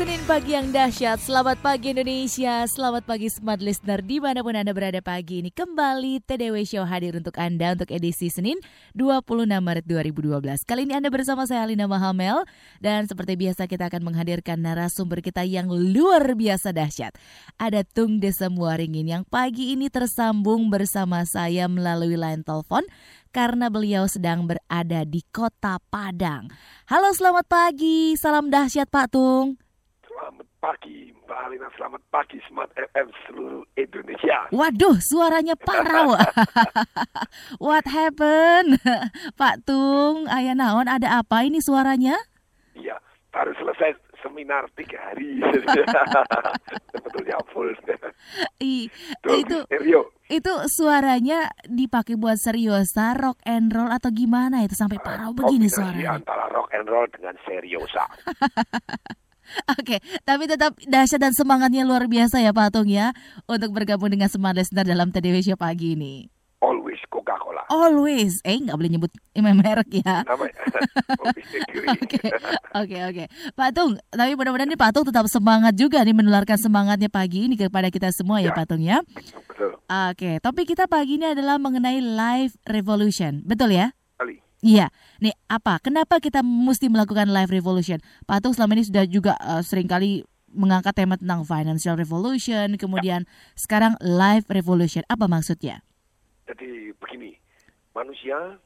Senin pagi yang dahsyat, selamat pagi Indonesia, selamat pagi smart listener di mana pun Anda berada pagi ini. Kembali TDW Show hadir untuk Anda untuk edisi Senin 26 Maret 2012. Kali ini Anda bersama saya Alina Mahamel dan seperti biasa kita akan menghadirkan narasumber kita yang luar biasa dahsyat. Ada Tung Desem Waringin yang pagi ini tersambung bersama saya melalui line telepon karena beliau sedang berada di kota Padang. Halo selamat pagi, salam dahsyat Pak Tung. Selamat pagi Mbak Alina, selamat pagi Smart FM seluruh Indonesia. Waduh, suaranya parau. What happened? Pak Tung, ayah naon ada apa ini suaranya? Iya, baru selesai seminar tiga hari. Sebetulnya full. I, Tuh, itu Stereo. itu suaranya dipakai buat seriosa, rock and roll atau gimana itu sampai parau begini suaranya. antara rock and roll dengan seriosa. Oke, tapi tetap dahsyat dan semangatnya luar biasa ya Pak Tung ya untuk bergabung dengan Smart Listener dalam TDW Show pagi ini. Always Coca-Cola. Always, eh nggak boleh nyebut merek ya. Mercury. Oke, oke, oke. Pak Tung, tapi mudah-mudahan nih Pak Tung tetap semangat juga nih menularkan semangatnya pagi ini kepada kita semua ya, Ya. Pak Tung ya. Betul. Oke, topik kita pagi ini adalah mengenai live revolution, betul ya? Iya. Nih, apa? Kenapa kita mesti melakukan live revolution? Pak Tung selama ini sudah juga eh, sering kali mengangkat tema tentang financial revolution, kemudian sekarang live revolution. Apa maksudnya? Jadi begini, manusia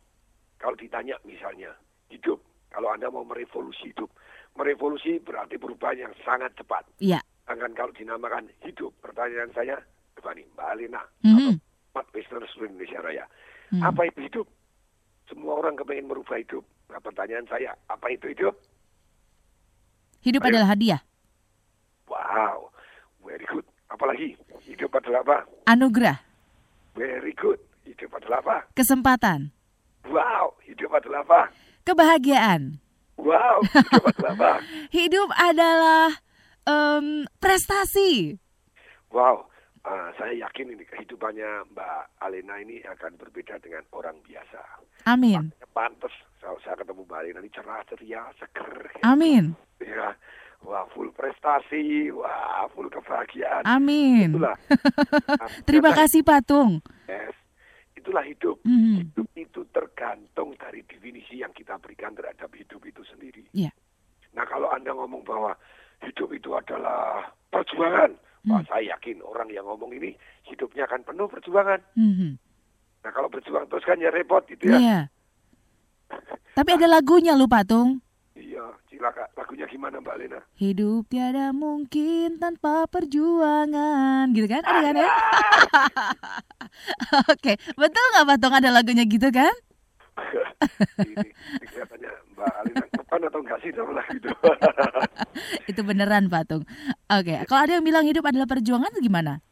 kalau ditanya misalnya hidup, kalau Anda mau merevolusi hidup, merevolusi berarti perubahan yang sangat cepat. Iya. Sedangkan kalau dinamakan hidup, pertanyaan saya, Mbak Alina, Mhm. Empat listener seluruh Indonesia Raya. Hmm. Apa itu hidup? Semua orang kepengen merubah hidup. Nah, pertanyaan saya, apa itu hidup? Hidup Ayo. adalah hadiah, Wow, very good. Apalagi, hidup adalah apa? anugerah, Very good. Hidup adalah apa? kesempatan, Wow, hidup adalah apa? kebahagiaan. Wow, hidup adalah apa? Hidup adalah em, prestasi. Wow, ah, saya yakin ini kehidupannya Mbak Alena ini akan berbeda dengan orang biasa. Amin. Makanya Pantes kalau saya ketemu Mbak Alena ini cerah, ceria, seger. Amin. Ya, wah full prestasi, wah full kebahagiaan. Amin. Itulah. Terima ternyata, kasih Pak Tung. yes, itulah hidup. Mhm. Hidup itu tergantung dari definisi yang kita berikan terhadap hidup itu sendiri. Iya. Nah kalau Anda ngomong bahwa hidup itu adalah perjuangan, wah Hmm. saya yakin orang yang ngomong ini hidupnya akan penuh perjuangan. Mhm. Nah kalau berjuang terus kan ya repot gitu ya. Iya. Tapi ada lagunya lu Pak Tung. Iya, silakan. Lagunya gimana Mbak Lena? Hidup tiada mungkin tanpa perjuangan, gitu kan? Ada kan ya? Oke, betul nggak Pak Tung ada lagunya gitu kan? ini, kelihatannya Mbak Alina depan atau enggak sih sama lagu itu? Itu beneran Pak Tung. Oke, kalau ada yang bilang hidup adalah perjuangan gimana?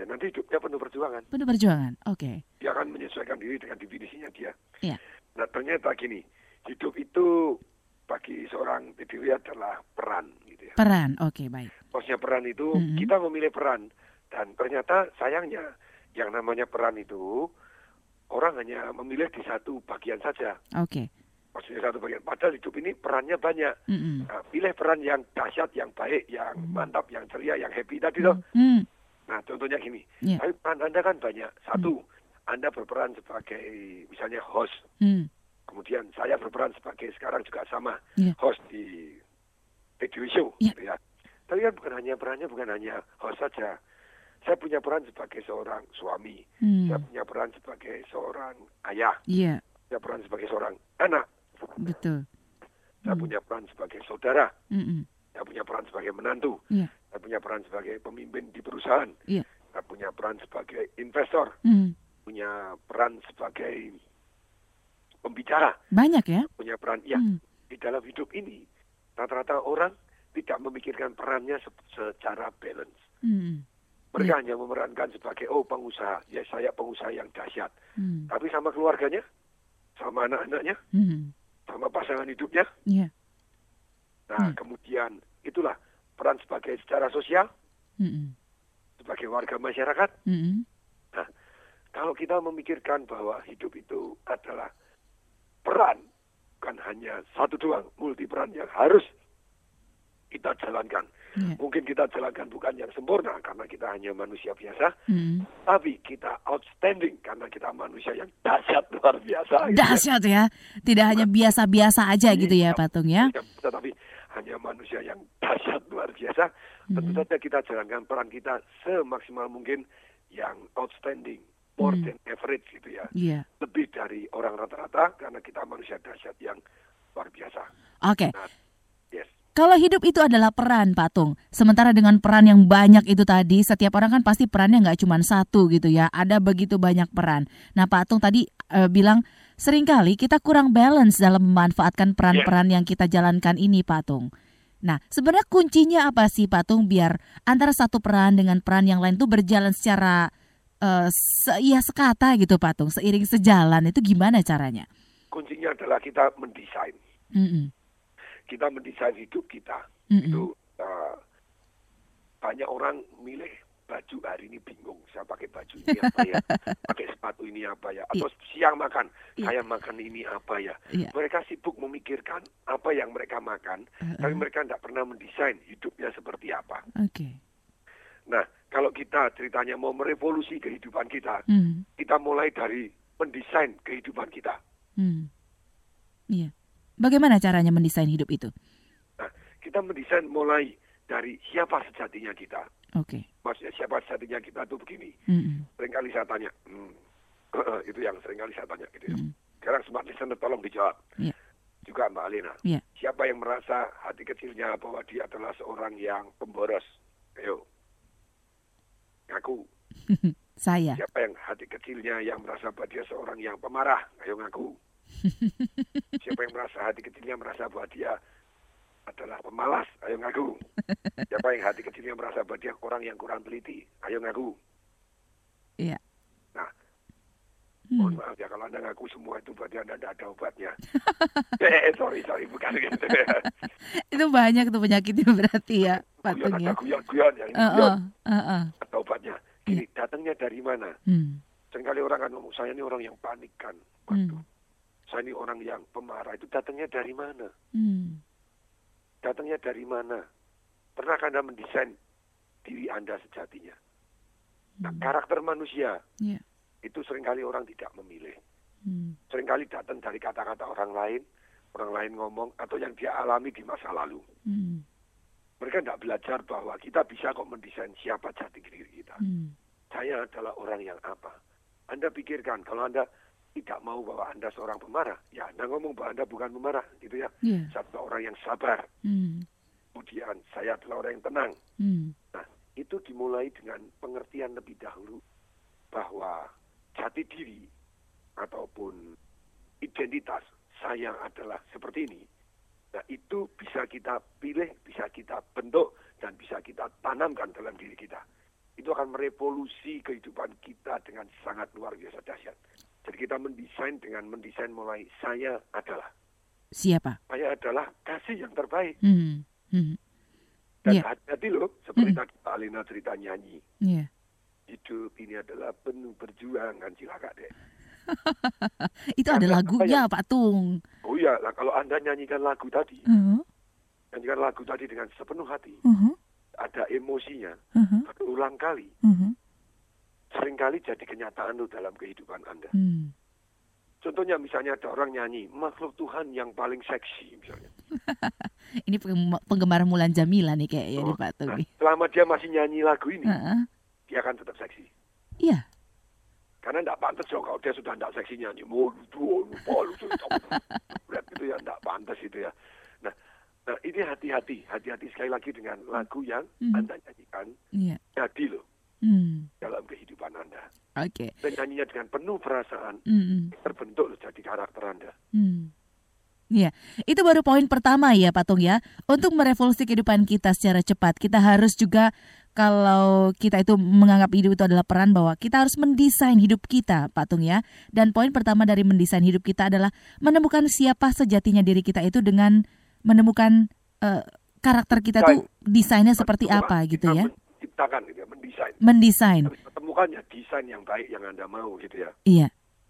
Ya nanti hidupnya penuh perjuangan. Penuh perjuangan. Oke. Dia akan menyesuaikan diri dengan definisinya dia. Iya. Nah ternyata gini, hidup itu bagi seorang PDW adalah peran gitu ya. Peran. Oke, baik. Maksudnya peran itu Mhm. kita memilih peran dan ternyata sayangnya yang namanya peran itu orang hanya memilih di satu bagian saja. Oke. Maksudnya satu bagian. Padahal hidup ini perannya banyak. Mm-mm. Nah, pilih peran yang dahsyat, yang baik, yang mantap, yang ceria, yang happy tadi loh. Hmm. Nah, contohnya gini. Iya. Tapi peran Anda kan banyak. Satu, Anda berperan sebagai misalnya host. Hmm. Kemudian saya berperan sebagai sekarang juga sama Iya. host di radio show. Iya. gitu ya. Tapi kan bukan hanya perannya bukan hanya host saja. Saya punya peran sebagai seorang suami. Hmm. Saya punya peran sebagai seorang ayah. Iya, Saya peran sebagai seorang anak. betul. Saya Hmm. punya peran sebagai saudara. Mm-mm. Saya punya peran sebagai menantu. Iya. Saya punya peran sebagai pemimpin di perusahaan. Iya. Saya punya peran sebagai investor. Hmm. Punya peran sebagai pembicara. Banyak ya? Punya peran ya Hmm. di dalam hidup ini. Rata-rata orang tidak memikirkan perannya se- secara balance. Hmm. Mereka hanya memerankan sebagai oh pengusaha, ya saya pengusaha yang dahsyat. Hmm. Tapi sama keluarganya, sama anak-anaknya, Hmm. sama pasangan hidupnya, Iya. Nah, Hmm. kemudian itulah peran sebagai secara sosial, Mm-mm. sebagai warga masyarakat. Mm-mm. Kalau kita memikirkan bahwa hidup itu adalah peran, bukan hanya satu doang, multi peran yang harus kita jalankan. Iya. Mungkin kita jalankan bukan yang sempurna karena kita hanya manusia biasa, Mm-mm. tapi kita outstanding karena kita manusia yang dahsyat luar biasa. gitu ya. Dahsyat ya, tidak hanya biasa-biasa aja gitu ya Patung ya. Ya, Tetapi hanya manusia yang dahsyat luar biasa. Tentu Mhm. saja kita jalankan peran kita semaksimal mungkin yang outstanding, more Hmm. than average gitu ya. Iya. Lebih dari orang rata-rata karena kita manusia dahsyat yang luar biasa. Oke. Nah, yes. Kalau hidup itu adalah peran, Patung. Sementara dengan peran yang banyak itu tadi, setiap orang kan pasti perannya nggak cuma satu gitu ya. Ada begitu banyak peran. Nah, Patung tadi eh, bilang sering kali kita kurang balance dalam memanfaatkan peran-peran yang kita jalankan ini, Patung. Nah, sebenarnya kuncinya apa sih, Patung, biar antara satu peran dengan peran yang lain itu berjalan secara eh, se ya sekata gitu, Patung, seiring sejalan itu gimana caranya? Kuncinya adalah kita mendesain. Mm-mm. Kita mendesain hidup kita. Mm-mm. Itu uh, banyak orang milih baju hari ini bingung saya pakai baju ini apa ya pakai sepatu ini apa ya atau siang makan Iya. saya makan ini apa ya Iya. mereka sibuk memikirkan apa yang mereka makan tapi mereka tidak pernah mendesain hidupnya seperti apa Oke. nah kalau kita ceritanya mau merevolusi kehidupan kita Mm. kita mulai dari mendesain kehidupan kita Hmm. Iya. Bagaimana caranya mendesain hidup itu? nah kita mendesain mulai dari siapa sejatinya kita Oke. maksudnya siapa sejatinya kita itu begini Mm-mm. sering kali saya tanya, hmm, itu yang sering kali saya tanya gitu ya. Mm. Sekarang smart listener tolong dijawab. Iya. Juga Mbak Alina. Iya. Siapa yang merasa hati kecilnya bahwa dia adalah seorang yang pemboros? Ayo. Ngaku. Saya. Siapa yang hati kecilnya yang merasa bahwa dia seorang yang pemarah? Ayo ngaku. Siapa yang merasa hati kecilnya merasa bahwa dia adalah pemalas? Ayo ngaku. Siapa yang hati kecilnya merasa bahwa dia orang yang kurang teliti? Ayo ngaku. Iya. Nah, Hmm. Mohon maaf ya kalau Anda ngaku semua itu berarti Anda tidak ada obatnya. eh, sorry, sorry, bukan gitu. Itu banyak tuh penyakitnya berarti ya, guyon, Patung ada ya. guyon-guyon yang Uh, guyon, uh, uh, uh. ada obatnya. Gini, datangnya dari mana? Hmm. Seringkali orang kan ngomong, saya ini orang yang panik kan. Waduh, saya ini orang yang pemarah. Itu datangnya dari mana? Hmm. Datangnya dari mana? Pernahkah Anda mendesain diri Anda sejatinya? Nah, karakter manusia Iya. itu sering kali orang tidak memilih. Hmm. Seringkali datang dari kata-kata orang lain, orang lain ngomong, atau yang dia alami di masa lalu. Hmm. Mereka tidak belajar bahwa kita bisa kok mendesain siapa jati diri kita. Hmm. Saya adalah orang yang apa. Anda pikirkan, kalau Anda tidak mau bahwa Anda seorang pemarah, ya Anda ngomong bahwa Anda bukan pemarah, gitu ya. Saya adalah orang yang sabar. Hmm. Kemudian saya adalah orang yang tenang. Hmm. Nah, itu dimulai dengan pengertian lebih dahulu bahwa jati diri ataupun identitas saya adalah seperti ini. Nah, itu bisa kita pilih, bisa kita bentuk, dan bisa kita tanamkan dalam diri kita. Itu akan merevolusi kehidupan kita dengan sangat luar biasa dahsyat. Jadi kita mendesain dengan mendesain mulai saya adalah. Siapa? Saya adalah kasih yang terbaik. Hmm. Hmm. Dan Iya. hati-hati loh, seperti Mm. tadi Pak Alina cerita nyanyi. Iya. Hidup ini adalah penuh perjuangan, cilaka deh. Itu ada Karena apa lagunya, Patung. Oh iya, lah kalau Anda nyanyikan lagu tadi, Uh, nyanyikan lagu tadi dengan sepenuh hati, uh, ada emosinya, uh, berulang kali, uh, sering kali jadi kenyataan loh dalam kehidupan Anda. hmm. Contohnya misalnya ada orang nyanyi, makhluk Tuhan yang paling seksi misalnya. Ini penggemar Mulan Jamila nih kayaknya nih Oh, Patung nah, selama dia masih nyanyi lagu ini, Heeh. dia akan tetap seksi. Iya. Karena tidak pantas dong kalau dia sudah tidak seksi nyanyi. Berat itu ya tidak pantas itu ya. Nah, nah ini hati-hati. Hati-hati sekali lagi dengan lagu yang Mhm. Anda nyanyikan. Iya. Jadi loh Hmm. dalam kehidupan Anda. Oke. Dan nyanyinya dengan penuh perasaan. Hmm. Terbentuk jadi karakter Anda. Hmm. Iya, itu baru poin pertama ya Patung ya. Untuk merevolusi kehidupan kita secara cepat, kita harus juga kalau kita itu menganggap hidup itu adalah peran bahwa kita harus mendesain hidup kita, Patung ya. Dan poin pertama dari mendesain hidup kita adalah menemukan siapa sejatinya diri kita itu dengan menemukan uh, karakter kita Desain. tuh desainnya seperti apa gitu ya? Menciptakan gitu ya, mendesain. Mendesain. Ketemukannya desain yang baik yang Anda mau gitu ya. Iya.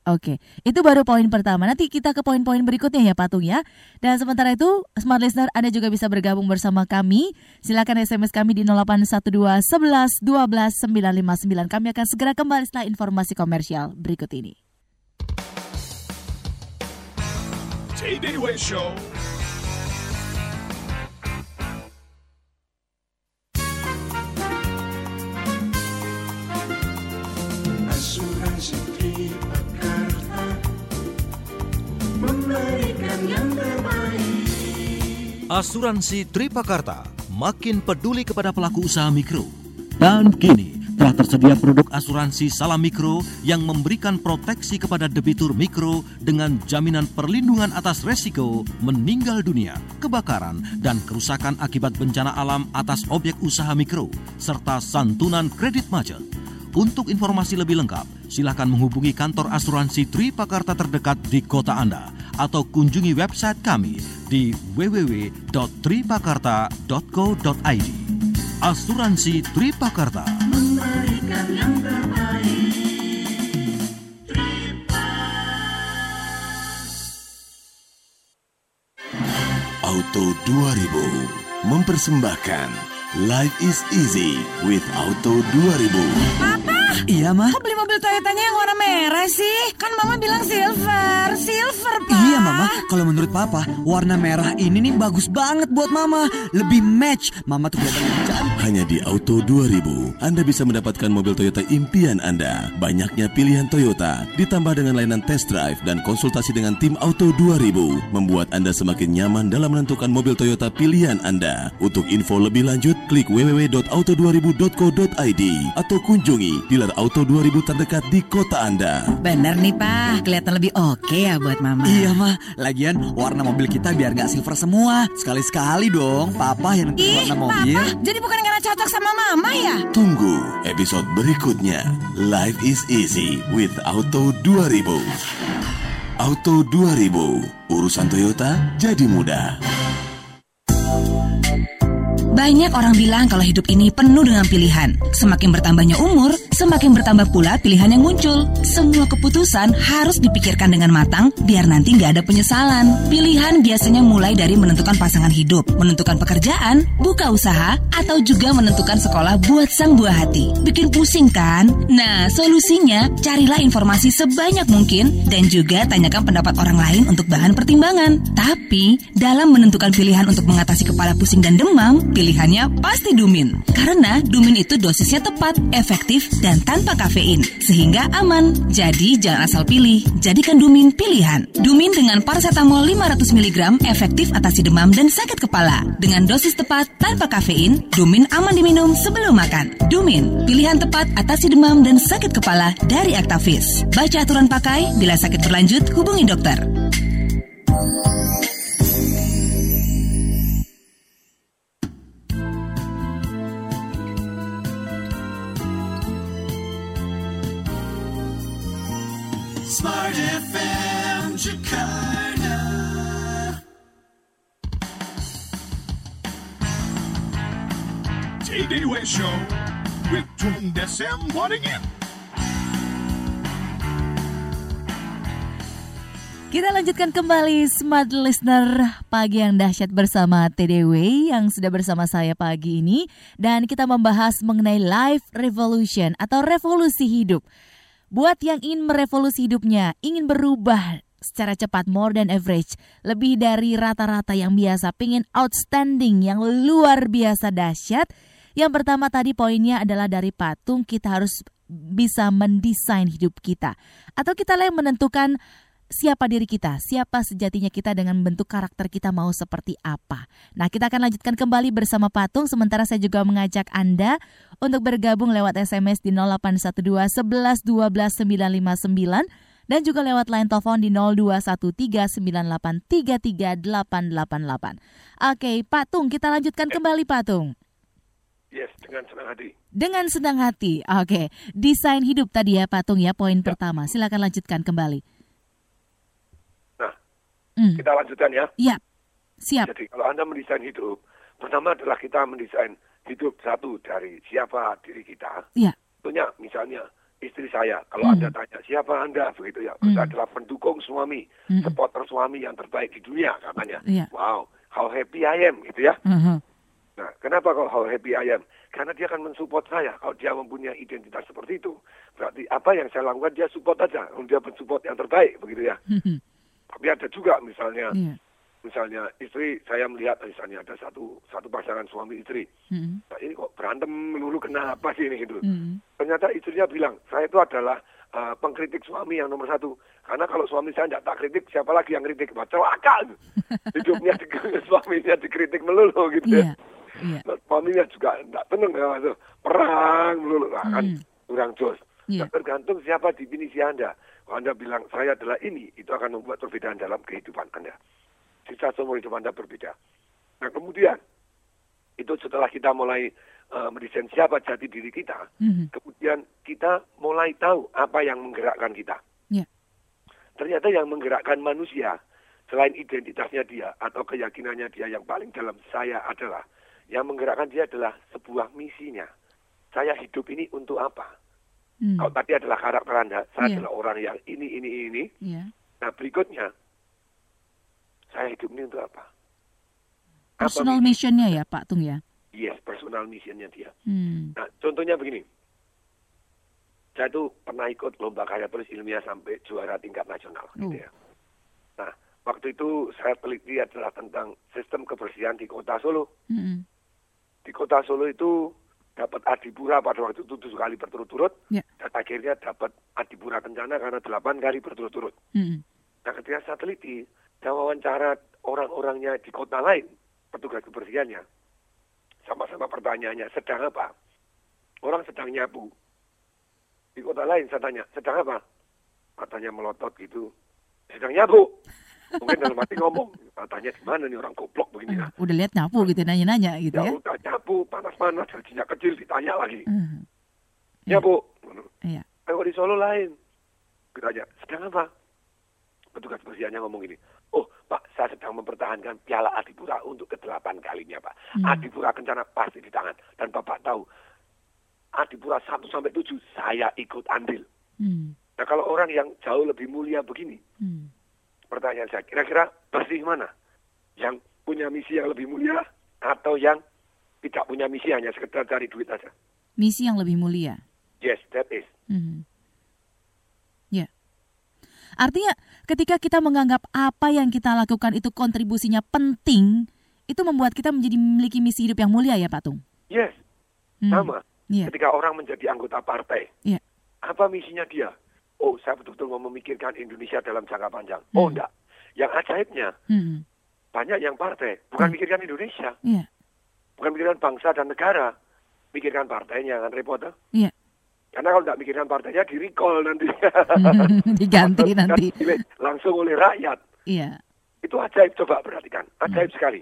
Oke, itu baru poin pertama. Nanti kita ke poin-poin berikutnya ya Patung ya. Dan sementara itu, Smart Listener Anda juga bisa bergabung bersama kami. Silakan SMS kami di 0812 11 12 959. Kami akan segera kembali setelah informasi komersial berikut ini. Show Asuransi Tripakarta makin peduli kepada pelaku usaha mikro. Dan kini telah tersedia produk asuransi salam mikro yang memberikan proteksi kepada debitur mikro dengan jaminan perlindungan atas resiko meninggal dunia, kebakaran, dan kerusakan akibat bencana alam atas objek usaha mikro, serta santunan kredit macet. Untuk informasi lebih lengkap, silakan menghubungi kantor asuransi Tripakarta terdekat di kota Anda atau kunjungi website kami di www.tripakarta.co.id. Asuransi Tripakarta. Memberikan yang terbaik. Auto 2000 mempersembahkan Life is easy with Auto 2000. Papa! Iya, Mah. Kok beli mobil Toyotanya yang warna merah sih? Kan Mama bilang silver. Silver, Pak. Iya, Mama. Kalau menurut Papa, warna merah ini nih bagus banget buat Mama. Lebih match. Mama tuh kelihatan cantik. Hanya di Auto 2000, Anda bisa mendapatkan mobil Toyota impian Anda. Banyaknya pilihan Toyota, ditambah dengan layanan test drive dan konsultasi dengan tim Auto 2000, membuat Anda semakin nyaman dalam menentukan mobil Toyota pilihan Anda. Untuk info lebih lanjut, klik www.auto2000.co.id atau kunjungi di dealer Auto 2000 terdekat di kota Anda. Bener nih Pak, kelihatan lebih oke okay ya buat Mama. Iya Mah, lagian warna mobil kita biar nggak silver semua. Sekali-sekali dong, Papa yang Ih, warna mobil. Papa, jadi bukan karena cocok sama Mama ya? Tunggu episode berikutnya. Life is easy with Auto 2000. Auto 2000, urusan Toyota jadi mudah. Banyak orang bilang kalau hidup ini penuh dengan pilihan. Semakin bertambahnya umur, semakin bertambah pula pilihan yang muncul. Semua keputusan harus dipikirkan dengan matang biar nanti nggak ada penyesalan. Pilihan biasanya mulai dari menentukan pasangan hidup, menentukan pekerjaan, buka usaha, atau juga menentukan sekolah buat sang buah hati. Bikin pusing kan? Nah, solusinya carilah informasi sebanyak mungkin dan juga tanyakan pendapat orang lain untuk bahan pertimbangan. Tapi, dalam menentukan pilihan untuk mengatasi kepala pusing dan demam, pilihannya pasti Dumin. Karena Dumin itu dosisnya tepat, efektif, dan tanpa kafein. Sehingga aman. Jadi jangan asal pilih. Jadikan Dumin pilihan. Dumin dengan paracetamol 500 mg efektif atasi demam dan sakit kepala. Dengan dosis tepat tanpa kafein, Dumin aman diminum sebelum makan. Dumin, pilihan tepat atasi demam dan sakit kepala dari Actavis. Baca aturan pakai, bila sakit berlanjut hubungi dokter. Smart FM Jakarta. TDW Show with Tung Desem Waddingin. Kita lanjutkan kembali Smart Listener pagi yang dahsyat bersama TDW yang sudah bersama saya pagi ini dan kita membahas mengenai life revolution atau revolusi hidup. Buat yang ingin merevolusi hidupnya, ingin berubah secara cepat more than average, lebih dari rata-rata yang biasa, pingin outstanding yang luar biasa dahsyat. Yang pertama tadi poinnya adalah dari patung kita harus bisa mendesain hidup kita atau kita lah yang menentukan siapa diri kita, siapa sejatinya kita dengan bentuk karakter kita mau seperti apa. Nah, kita akan lanjutkan kembali bersama Patung, sementara saya juga mengajak Anda untuk bergabung lewat SMS di 0812 11 12 959 dan juga lewat line telepon di 02139833888. Oke, Patung, kita lanjutkan kembali Patung. Yes, dengan senang hati. Dengan senang hati. Oke, desain hidup tadi ya Patung ya poin ya. pertama. Silakan lanjutkan kembali. Hmm. Kita lanjutkan ya. Iya. Siap. Jadi kalau Anda mendesain hidup, pertama adalah kita mendesain hidup satu dari siapa diri kita. Iya. Tentunya misalnya istri saya, kalau Hmm. Anda tanya siapa Anda begitu ya, saya Hmm. adalah pendukung suami, Hmm. supporter suami yang terbaik di dunia katanya. Iya. Wow, how happy I am gitu ya. Mhm. Nah, kenapa kalau how happy I am? Karena dia akan mensupport saya. Kalau dia mempunyai identitas seperti itu, berarti apa yang saya lakukan dia support aja. Dia mensupport yang terbaik begitu ya. Tapi ada juga misalnya, Iya. misalnya istri saya melihat misalnya ada satu satu pasangan suami istri. Mhm. Nah, ini kok berantem melulu kenapa sih ini gitu. Mhm. Ternyata istrinya bilang, saya itu adalah uh, pengkritik suami yang nomor satu. Karena kalau suami saya tidak tak kritik, siapa lagi yang kritik? Wah, celaka. Hidupnya di, suaminya dikritik melulu gitu Iya. ya. Iya. Nah, suaminya juga tidak tenang ya, perang melulu. Nah, kan Hmm. kurang jos. Iya. Nah, tergantung siapa definisi Anda. Anda bilang saya adalah ini, itu akan membuat perbedaan dalam kehidupan Anda. Sisa seumur hidup Anda berbeda. Nah kemudian, itu setelah kita mulai uh, mendesain siapa jati diri kita, Mhm. kemudian kita mulai tahu apa yang menggerakkan kita. Iya. Ternyata yang menggerakkan manusia, selain identitasnya dia atau keyakinannya dia yang paling dalam saya adalah, yang menggerakkan dia adalah sebuah misinya. Saya hidup ini untuk apa? Hmm. Kalau tadi adalah karakter Anda, saya Iya. adalah orang yang ini, ini, ini. Iya. Nah berikutnya, saya hidup ini untuk apa? Personal missionnya ya Pak Tung ya. Yes, personal missionnya dia. Hmm. Nah, contohnya begini. Saya tuh pernah ikut lomba karya tulis ilmiah sampai juara tingkat nasional. Oh. Gitu ya. Nah, waktu itu saya teliti adalah tentang sistem kebersihan di kota Solo. Mhm. Di kota Solo itu dapat adipura pada waktu itu tujuh kali berturut-turut. Ya. Dan akhirnya dapat adipura kencana karena delapan kali berturut-turut. Mhm. Nah, ketika saya teliti dan wawancara orang-orangnya di kota lain, petugas kebersihannya, sama-sama pertanyaannya, sedang apa? Orang sedang nyapu. Di kota lain saya tanya, sedang apa? Matanya melotot gitu, sedang nyapu. Mungkin dalam hati ngomong, matanya gimana nih orang goblok begini ya. Udah lihat nyapu gitu nanya-nanya gitu Ya ya. Panas-panas, gajinya kecil, ditanya lagi. Mhm. Iya. Nyapu. Iya. Kalau di Solo lain. Kita aja, sedang apa? Petugas kebersihannya ngomong gini, oh Pak, saya sedang mempertahankan piala Adipura untuk kedelapan kalinya Pak. Hmm. Adipura kencana pasti di tangan. Dan Bapak tahu, Adipura 1 sampai 7 saya ikut andil. Hmm. Nah kalau orang yang jauh lebih mulia begini, Hmm. pertanyaan saya, kira-kira bersih mana? Yang punya misi yang lebih mulia atau yang tidak punya misi hanya sekedar cari duit aja? Misi yang lebih mulia. Yes, that is. Mhm. Ya. Artinya ketika kita menganggap apa yang kita lakukan itu kontribusinya penting, itu membuat kita menjadi memiliki misi hidup yang mulia ya Pak Tung? Yes, Hmm. sama. Iya. Ketika orang menjadi anggota partai, Iya. apa misinya dia? Oh, saya betul-betul mau memikirkan Indonesia dalam jangka panjang. Oh, Hmm. enggak. Yang ajaibnya, Hmm. banyak yang partai, bukan Hmm. mikirkan Indonesia, Iya. Bukan mikirkan bangsa dan negara, mikirkan partainya, kan repot. tuh. Iya. Karena kalau tidak mikirkan partainya, di recall nanti. Diganti nanti. langsung oleh rakyat. Iya. Itu ajaib, coba perhatikan. Ajaib Hmm. sekali.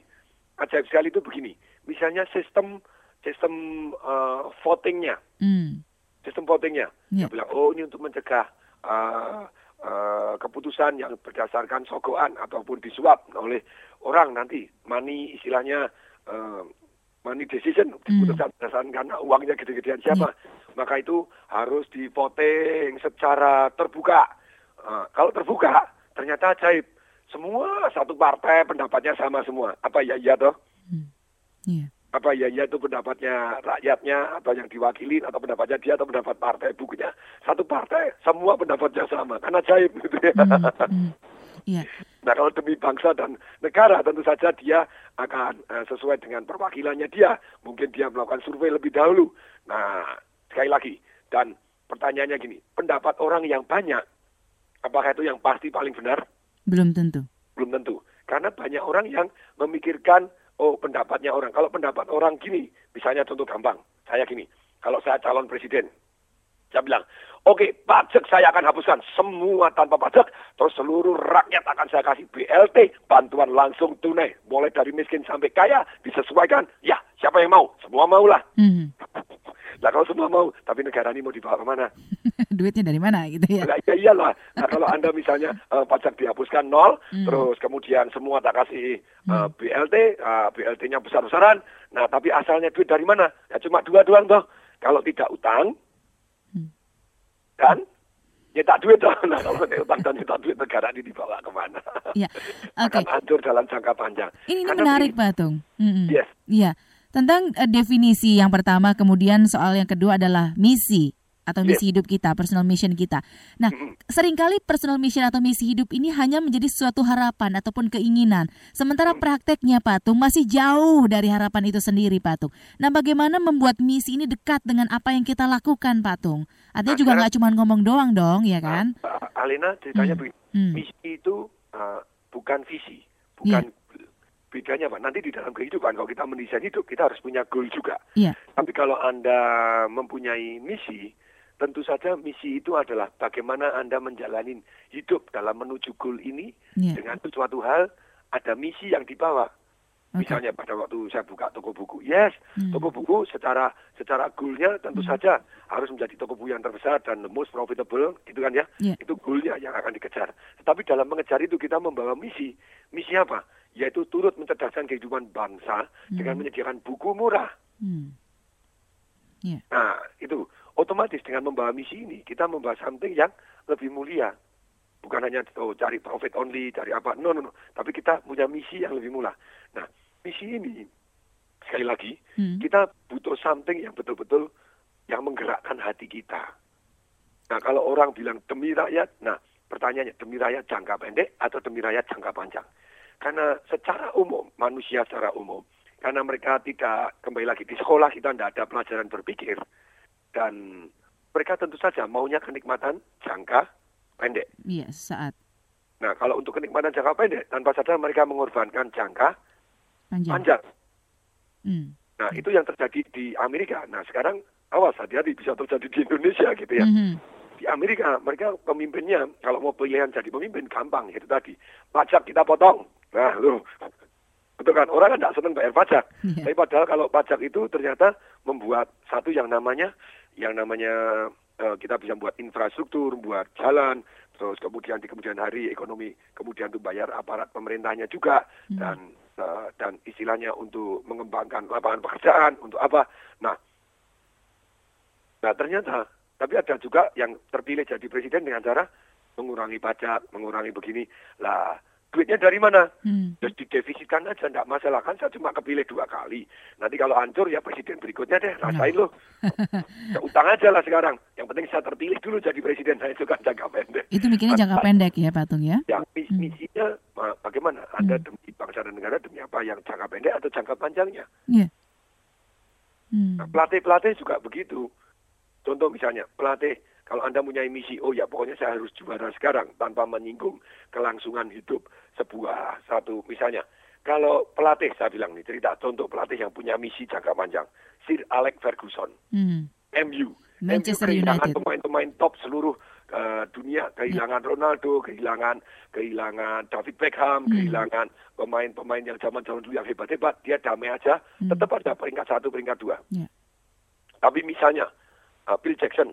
Ajaib sekali itu begini. Misalnya sistem sistem eh, votingnya, Hmm. sistem votingnya. Dia bilang, oh ini untuk mencegah uh, uh, keputusan yang berdasarkan sogoan ataupun disuap oleh orang nanti. Money istilahnya uh, money decision, keputusan berdasarkan karena uangnya gede-gedean siapa. Maka itu harus di voting secara terbuka. Uh, kalau terbuka, ternyata ajaib. Semua satu partai pendapatnya sama semua. Apa ya iya toh? Hmm. Iya. apa ya ya itu pendapatnya rakyatnya atau yang diwakili atau pendapatnya dia atau pendapat partai bukunya satu partai semua pendapatnya sama karena ajaib gitu ya. Hmm. Hmm. Iya. Nah kalau demi bangsa dan negara tentu saja dia akan eh, sesuai dengan perwakilannya dia mungkin dia melakukan survei lebih dahulu. Nah sekali lagi dan pertanyaannya gini pendapat orang yang banyak apakah itu yang pasti paling benar? Belum tentu. belum tentu. Karena banyak orang yang memikirkan, oh pendapatnya orang. Kalau pendapat orang gini, misalnya contoh gampang, saya gini, kalau saya calon presiden, saya bilang, oke pajak saya akan hapuskan semua tanpa pajak, terus seluruh rakyat akan saya kasih BLT, bantuan langsung tunai, mulai dari miskin sampai kaya, disesuaikan, ya siapa yang mau, semua maulah. Hmm. Nah kalau semua mau, tapi negara ini mau dibawa ke mana? Duitnya dari mana gitu ya? Nah, ya iyalah. Nah, kalau anda misalnya uh, pajak dihapuskan nol, hmm. terus kemudian semua tak kasih uh, BLT, uh, BLT-nya besar-besaran. Nah tapi asalnya duit dari mana? Ya cuma dua doang toh. Kalau tidak utang, hmm. Kan nyetak duit dong. Nah, kalau utang dan nyetak duit negara ini dibawa ke mana? Iya. Oke. Okay. hancur dalam jangka panjang. Ini, ini menarik, Pak Tung. Mm -hmm. Yes. Iya. Tentang uh, definisi yang pertama, kemudian soal yang kedua adalah misi atau misi yeah. hidup kita, personal mission kita. Nah, mm-hmm. sering kali personal mission atau misi hidup ini hanya menjadi suatu harapan ataupun keinginan. Sementara mm-hmm. prakteknya Patung masih jauh dari harapan itu sendiri Patung. Nah, bagaimana membuat misi ini dekat dengan apa yang kita lakukan Patung? Artinya nah, juga nggak cuma ngomong doang dong, ya kan? Uh, Alina ceritanya mm. begini, mm. misi itu uh, bukan visi, bukan yeah bedanya Pak, nanti di dalam kehidupan kalau kita mendesain hidup kita harus punya goal juga. Yeah. Tapi kalau Anda mempunyai misi, tentu saja misi itu adalah bagaimana Anda menjalani hidup dalam menuju goal ini yeah. dengan sesuatu hal ada misi yang dibawa. Okay. Misalnya pada waktu saya buka toko buku, yes, hmm. toko buku secara secara goalnya tentu hmm. saja harus menjadi toko buku yang terbesar dan the most profitable, gitu kan ya? Yeah. Itu goalnya yang akan dikejar. Tetapi dalam mengejar itu kita membawa misi. Misi apa? yaitu turut mencerdaskan kehidupan bangsa hmm. dengan menyediakan buku murah. Hmm. Yeah. Nah, itu otomatis dengan membawa misi ini kita membawa something yang lebih mulia. Bukan hanya oh, cari profit only, cari apa. No, no, no. Tapi kita punya misi yang lebih mulia. Nah, misi ini sekali lagi hmm. kita butuh something yang betul-betul yang menggerakkan hati kita. Nah, kalau orang bilang demi rakyat, nah pertanyaannya demi rakyat jangka pendek atau demi rakyat jangka panjang? Karena secara umum, manusia secara umum, karena mereka tidak kembali lagi di sekolah kita tidak ada pelajaran berpikir dan mereka tentu saja maunya kenikmatan jangka pendek. Iya, saat. Nah, kalau untuk kenikmatan jangka pendek, tanpa sadar mereka mengorbankan jangka panjang. panjang. Hmm. Nah, itu yang terjadi di Amerika. Nah, sekarang awas hati-hati bisa terjadi di Indonesia gitu ya. Mm -hmm. Di Amerika, mereka pemimpinnya kalau mau pilihan jadi pemimpin gampang itu tadi. Pajak kita potong, Nah, lu betul kan orang kan tidak senang bayar pajak. Yeah. Tapi padahal kalau pajak itu ternyata membuat satu yang namanya yang namanya uh, kita bisa buat infrastruktur, buat jalan, terus kemudian di kemudian hari ekonomi, kemudian tuh bayar aparat pemerintahnya juga hmm. dan uh, dan istilahnya untuk mengembangkan lapangan pekerjaan untuk apa? Nah, nah ternyata tapi ada juga yang terpilih jadi presiden dengan cara mengurangi pajak, mengurangi begini. Lah, duitnya dari mana? Hmm. Terus didefisitkan aja, tidak masalah. Kan saya cuma kepilih dua kali. Nanti kalau hancur ya presiden berikutnya deh, rasain loh. ya, utang aja lah sekarang. Yang penting saya terpilih dulu jadi presiden, saya juga jangka pendek. Itu mikirnya jangka pendek ya Patung ya? Yang mis hmm. misinya bagaimana? Anda hmm. demi bangsa dan negara demi apa? Yang jangka pendek atau jangka panjangnya? Yeah. Hmm. Nah, pelatih-pelatih juga begitu. Contoh misalnya, pelatih kalau Anda punya misi, oh ya pokoknya saya harus juara sekarang tanpa menyinggung kelangsungan hidup sebuah satu misalnya. Kalau pelatih, saya bilang nih cerita contoh pelatih yang punya misi jangka panjang, Sir Alex Ferguson, hmm. MU, Manchester MU kehilangan pemain-pemain top seluruh uh, dunia, kehilangan yeah. Ronaldo, kehilangan kehilangan David Beckham, hmm. kehilangan pemain-pemain yang zaman-zaman dulu yang hebat-hebat, dia damai aja, hmm. tetap ada peringkat satu, peringkat dua. Yeah. Tapi misalnya uh, Bill Jackson,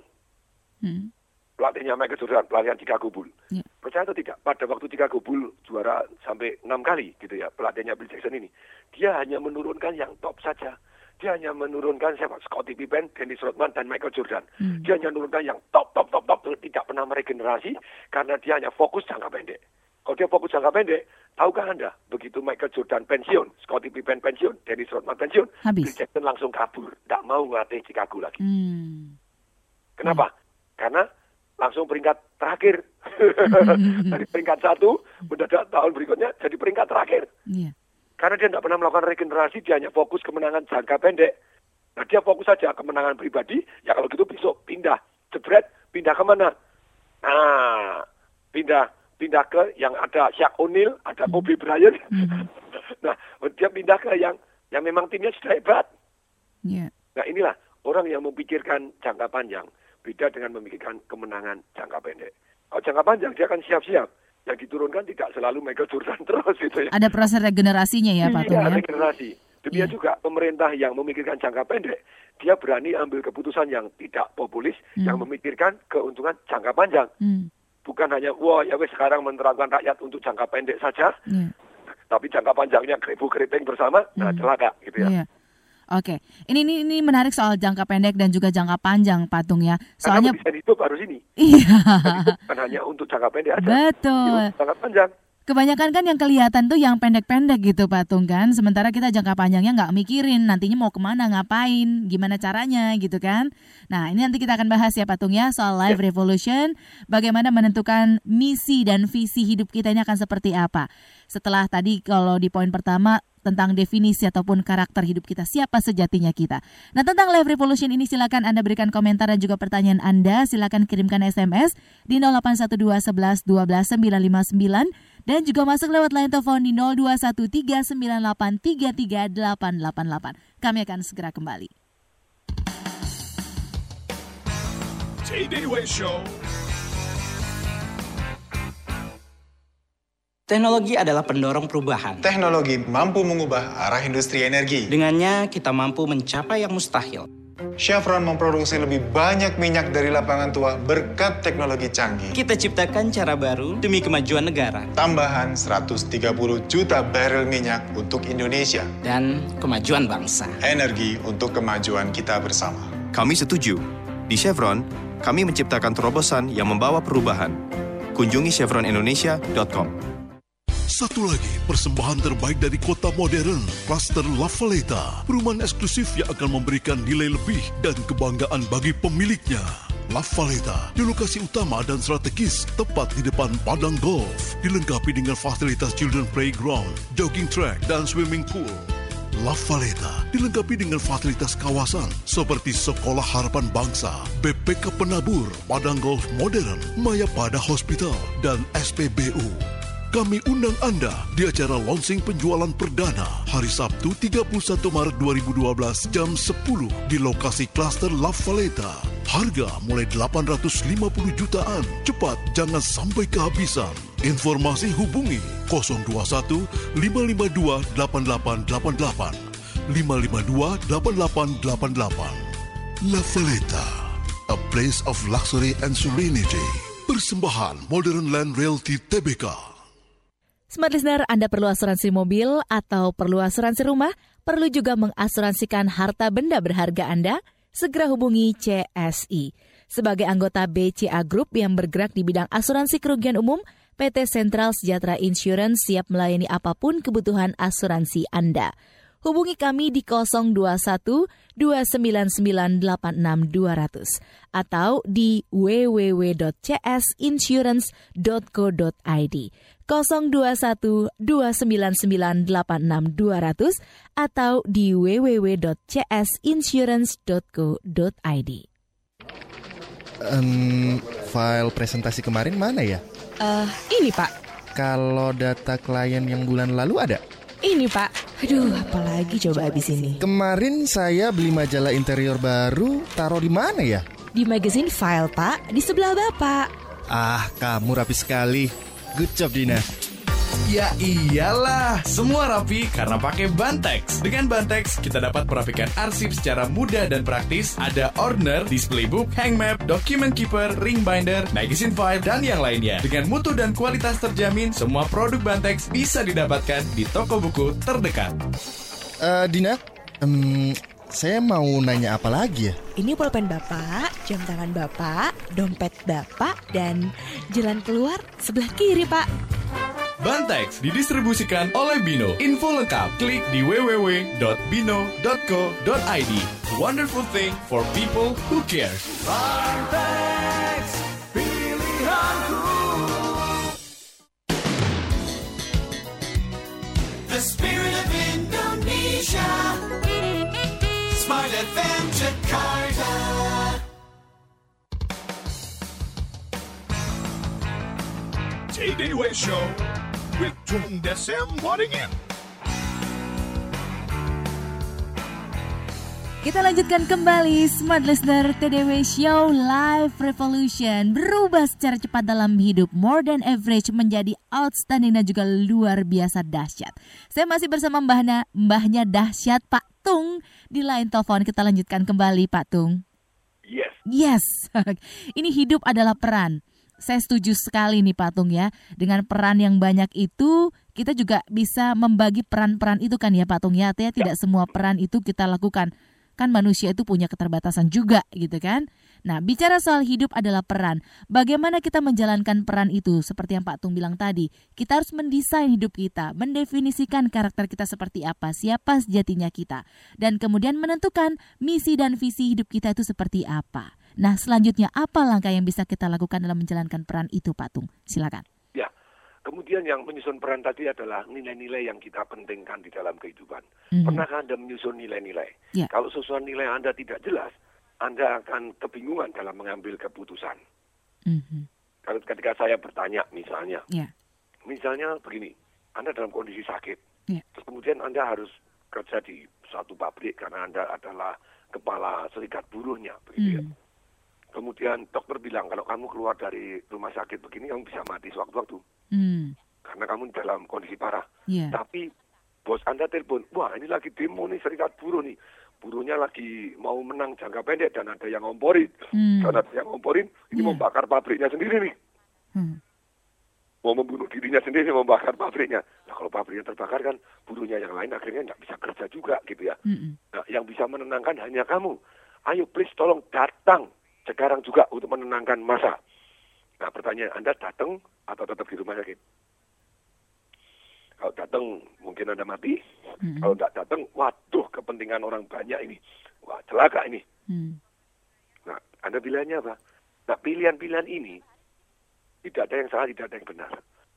Hmm. Pelatihnya Michael Jordan, pelatihan Chicago Bull. Yeah. Percaya atau tidak, pada waktu Chicago Bull juara sampai enam kali gitu ya, pelatihnya Bill Jackson ini, dia hanya menurunkan yang top saja. Dia hanya menurunkan siapa? Scottie Pippen, Dennis Rodman, dan Michael Jordan. Hmm. Dia hanya menurunkan yang top, top, top, top, tidak pernah meregenerasi karena dia hanya fokus jangka pendek. Kalau dia fokus jangka pendek, tahukah Anda, begitu Michael Jordan pensiun, Scottie Pippen pensiun, Dennis Rodman pensiun, Habis. Bill Jackson langsung kabur, tidak mau ngelatih Chicago lagi. Hmm. Kenapa? Hmm karena langsung peringkat terakhir. Dari peringkat satu mendadak tahun berikutnya jadi peringkat terakhir. Yeah. karena dia tidak pernah melakukan regenerasi dia hanya fokus kemenangan jangka pendek. Nah dia fokus saja kemenangan pribadi ya kalau gitu besok pindah jebret pindah ke mana? Nah pindah pindah ke yang ada Shaq O'Neal ada Kobe Bryant. Nah dia pindah ke yang yang memang timnya sudah hebat. Yeah. nah inilah orang yang memikirkan jangka panjang Beda dengan memikirkan kemenangan jangka pendek. Kalau jangka panjang dia akan siap-siap. Yang diturunkan tidak selalu Michael Jordan terus gitu ya. Ada proses regenerasinya ya Pak Iya, ya? regenerasi. Demikian Iya. juga pemerintah yang memikirkan jangka pendek, dia berani ambil keputusan yang tidak populis, Hmm. yang memikirkan keuntungan jangka panjang. Hmm. Bukan hanya, wah ya wes sekarang menerangkan rakyat untuk jangka pendek saja, Iya. tapi jangka panjangnya keribu keriting bersama, nah Hmm. celaka gitu ya. Iya. Oke, ini, ini ini menarik soal jangka pendek dan juga jangka panjang patung ya. Soalnya Karena mendesain hidup harus ini. iya. Bukan hanya untuk jangka pendek aja. Betul. Jangka panjang. Kebanyakan kan yang kelihatan tuh yang pendek-pendek gitu patung kan. Sementara kita jangka panjangnya nggak mikirin nantinya mau ke mana, ngapain, gimana caranya gitu kan. Nah ini nanti kita akan bahas ya patung ya soal live revolution. Bagaimana menentukan misi dan visi hidup kita ini akan seperti apa. Setelah tadi kalau di poin pertama tentang definisi ataupun karakter hidup kita, siapa sejatinya kita. Nah, tentang Live Revolution ini silakan Anda berikan komentar dan juga pertanyaan Anda. Silakan kirimkan SMS di 0812 11 12 959 dan juga masuk lewat line telepon di 0213983388. Kami akan segera kembali. TDW Show. Teknologi adalah pendorong perubahan. Teknologi mampu mengubah arah industri energi. Dengannya, kita mampu mencapai yang mustahil. Chevron memproduksi lebih banyak minyak dari lapangan tua berkat teknologi canggih. Kita ciptakan cara baru demi kemajuan negara Tambahan 130 juta barrel minyak untuk Indonesia. dan kemajuan bangsa. Energi untuk kemajuan kita bersama. Kami setuju. Di Chevron, kami menciptakan terobosan yang membawa perubahan. Kunjungi chevronindonesia.com. Satu lagi persembahan terbaik dari kota modern, Cluster La Valeta. Perumahan eksklusif yang akan memberikan nilai lebih dan kebanggaan bagi pemiliknya. La Valeta di lokasi utama dan strategis tepat di depan padang golf, dilengkapi dengan fasilitas children playground, jogging track, dan swimming pool. La Valeta dilengkapi dengan fasilitas kawasan seperti Sekolah Harapan Bangsa, BPK Penabur, Padang Golf Modern, Mayapada Hospital, dan SPBU. Kami undang Anda di acara launching penjualan perdana hari Sabtu 31 Maret 2012 jam 10 di lokasi klaster La Valeta. Harga mulai 850 jutaan. Cepat, jangan sampai kehabisan. Informasi hubungi 021 552 8888 552 8888. La Valeta, a place of luxury and serenity. Persembahan Modern Land Realty TBK. Smart Listener, Anda perlu asuransi mobil atau perlu asuransi rumah? Perlu juga mengasuransikan harta benda berharga Anda? Segera hubungi CSI. Sebagai anggota BCA Group yang bergerak di bidang asuransi kerugian umum, PT Sentral Sejahtera Insurance siap melayani apa pun kebutuhan asuransi Anda. Hubungi kami di 021 299 200 atau di www.csinsurance.co.id 021 299 200 atau di www.csinsurance.co.id. Em, file presentasi kemarin mana ya? Eh, ini Pak. Kalau data klien yang bulan lalu ada? Ini Pak. Aduh, apalagi coba abis ini. Kemarin saya beli majalah interior baru, taruh di mana ya? Di magazine file Pak, di sebelah Bapak. Ah, kamu rapi sekali. Good job Dina. Ya iyalah, semua rapi karena pakai Bantex. Dengan Bantex, kita dapat merapikan arsip secara mudah dan praktis. Ada order, display book, hang map, document keeper, ring binder, magazine file, dan yang lainnya. Dengan mutu dan kualitas terjamin, semua produk Bantex bisa didapatkan di toko buku terdekat. Eh, Dina, em, saya mau nanya apa lagi ya? Ini pulpen Bapak, jam tangan Bapak, dompet Bapak, dan jalan keluar sebelah kiri Pak. Bantex didistribusikan oleh Bino. Info lengkap klik di www.bino.co.id. Wonderful thing for people who cares. Bantex, pilihanku. The spirit of Indonesia. Jakarta. Show with Tung Desem Waddingan. Kita lanjutkan kembali Smart Listener TDW Show Live Revolution Berubah secara cepat dalam hidup More than average menjadi outstanding dan juga luar biasa dahsyat Saya masih bersama mbahnya, mbahnya dahsyat Pak Tung. Di line telepon kita lanjutkan kembali Pak Tung. Yes. Yes. Ini hidup adalah peran. Saya setuju sekali nih Pak Tung ya. Dengan peran yang banyak itu kita juga bisa membagi peran-peran itu kan ya Pak Tung ya. Artinya tidak semua peran itu kita lakukan. Kan manusia itu punya keterbatasan juga gitu kan. Nah, bicara soal hidup adalah peran. Bagaimana kita menjalankan peran itu? Seperti yang Pak Tung bilang tadi, kita harus mendesain hidup kita, mendefinisikan karakter kita seperti apa, siapa sejatinya kita, dan kemudian menentukan misi dan visi hidup kita itu seperti apa. Nah, selanjutnya apa langkah yang bisa kita lakukan dalam menjalankan peran itu, Pak Tung? Silakan. Kemudian yang menyusun peran tadi adalah nilai-nilai yang kita pentingkan di dalam kehidupan. Mm-hmm. Pernahkah Anda menyusun nilai-nilai? Yeah. Kalau susunan nilai Anda tidak jelas, Anda akan kebingungan dalam mengambil keputusan. Mm-hmm. Kalau ketika saya bertanya misalnya, yeah. misalnya begini, Anda dalam kondisi sakit, yeah. terus kemudian Anda harus kerja di suatu pabrik karena Anda adalah kepala serikat buruhnya, begitu mm. ya. Mhm. Kemudian dokter bilang kalau kamu keluar dari rumah sakit begini kamu bisa mati sewaktu-waktu. Hmm. Karena kamu dalam kondisi parah. Yeah. Tapi bos Anda telepon, wah ini lagi demo nih serikat buruh nih. Buruhnya lagi mau menang jangka pendek dan ada yang ngomporin. Hmm. Dan ada yang ngomporin, ini yeah. membakar pabriknya sendiri nih. Hmm. Mau membunuh dirinya sendiri, membakar pabriknya. Nah kalau pabriknya terbakar kan buruhnya yang lain akhirnya nggak bisa kerja juga gitu ya. Hmm. Nah yang bisa menenangkan hanya kamu. Ayo please tolong datang sekarang juga untuk menenangkan masa. Nah pertanyaan Anda datang atau tetap di rumah sakit? Kalau datang mungkin Anda mati. Mm-hmm. Kalau tidak datang, waduh kepentingan orang banyak ini. Wah celaka ini. Mm. Nah Anda pilihannya apa? Nah pilihan-pilihan ini tidak ada yang salah, tidak ada yang benar.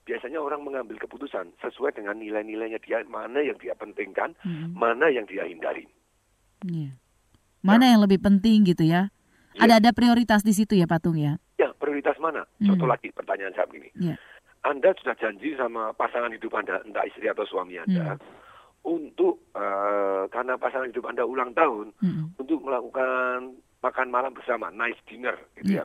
Biasanya orang mengambil keputusan sesuai dengan nilai-nilainya dia, mana yang dia pentingkan, mm-hmm. mana yang dia hindari. Yeah. Mana nah, yang lebih penting gitu ya? Ada ada prioritas di situ ya Patung ya? Ya, prioritas mana? Hmm. Contoh lagi pertanyaan saya begini. Ya. Anda sudah janji sama pasangan hidup Anda, entah istri atau suami Anda, hmm. untuk uh, karena pasangan hidup Anda ulang tahun, hmm. untuk melakukan makan malam bersama, nice dinner, gitu ya. ya.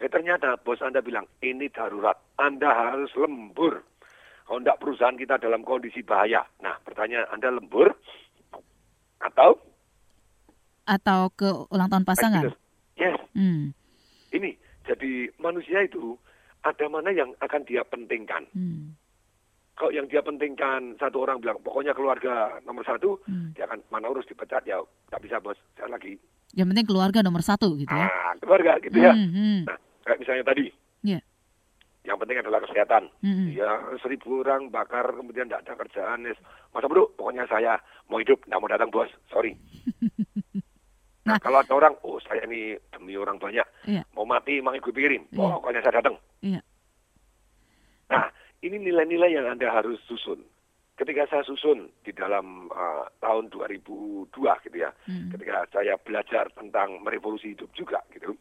Eh, ternyata bos Anda bilang, ini darurat, Anda harus lembur. Kalau tidak perusahaan kita dalam kondisi bahaya. Nah, pertanyaan Anda lembur atau? Atau ke ulang tahun pasangan? Yes. Hmm. Ini jadi manusia itu ada mana yang akan dia pentingkan. Hmm. Kalau yang dia pentingkan satu orang bilang pokoknya keluarga nomor satu, hmm. dia akan mana urus dipecat ya tak bisa bos saya lagi. Yang penting keluarga nomor satu gitu ya. Ah, keluarga gitu ya. Hmm, hmm. Nah kayak misalnya tadi. Yeah. Yang penting adalah kesehatan. Hmm. Ya seribu orang bakar kemudian tidak ada kerjaan. Masa bro, pokoknya saya mau hidup, tidak mau datang bos, sorry. Nah, kalau ada orang, oh saya ini demi orang banyak, iya. mau mati emang ibu pikirin, iya. pokoknya saya datang. Iya. Nah, ini nilai-nilai yang Anda harus susun. Ketika saya susun di dalam uh, tahun 2002 gitu ya, hmm. ketika saya belajar tentang merevolusi hidup juga gitu,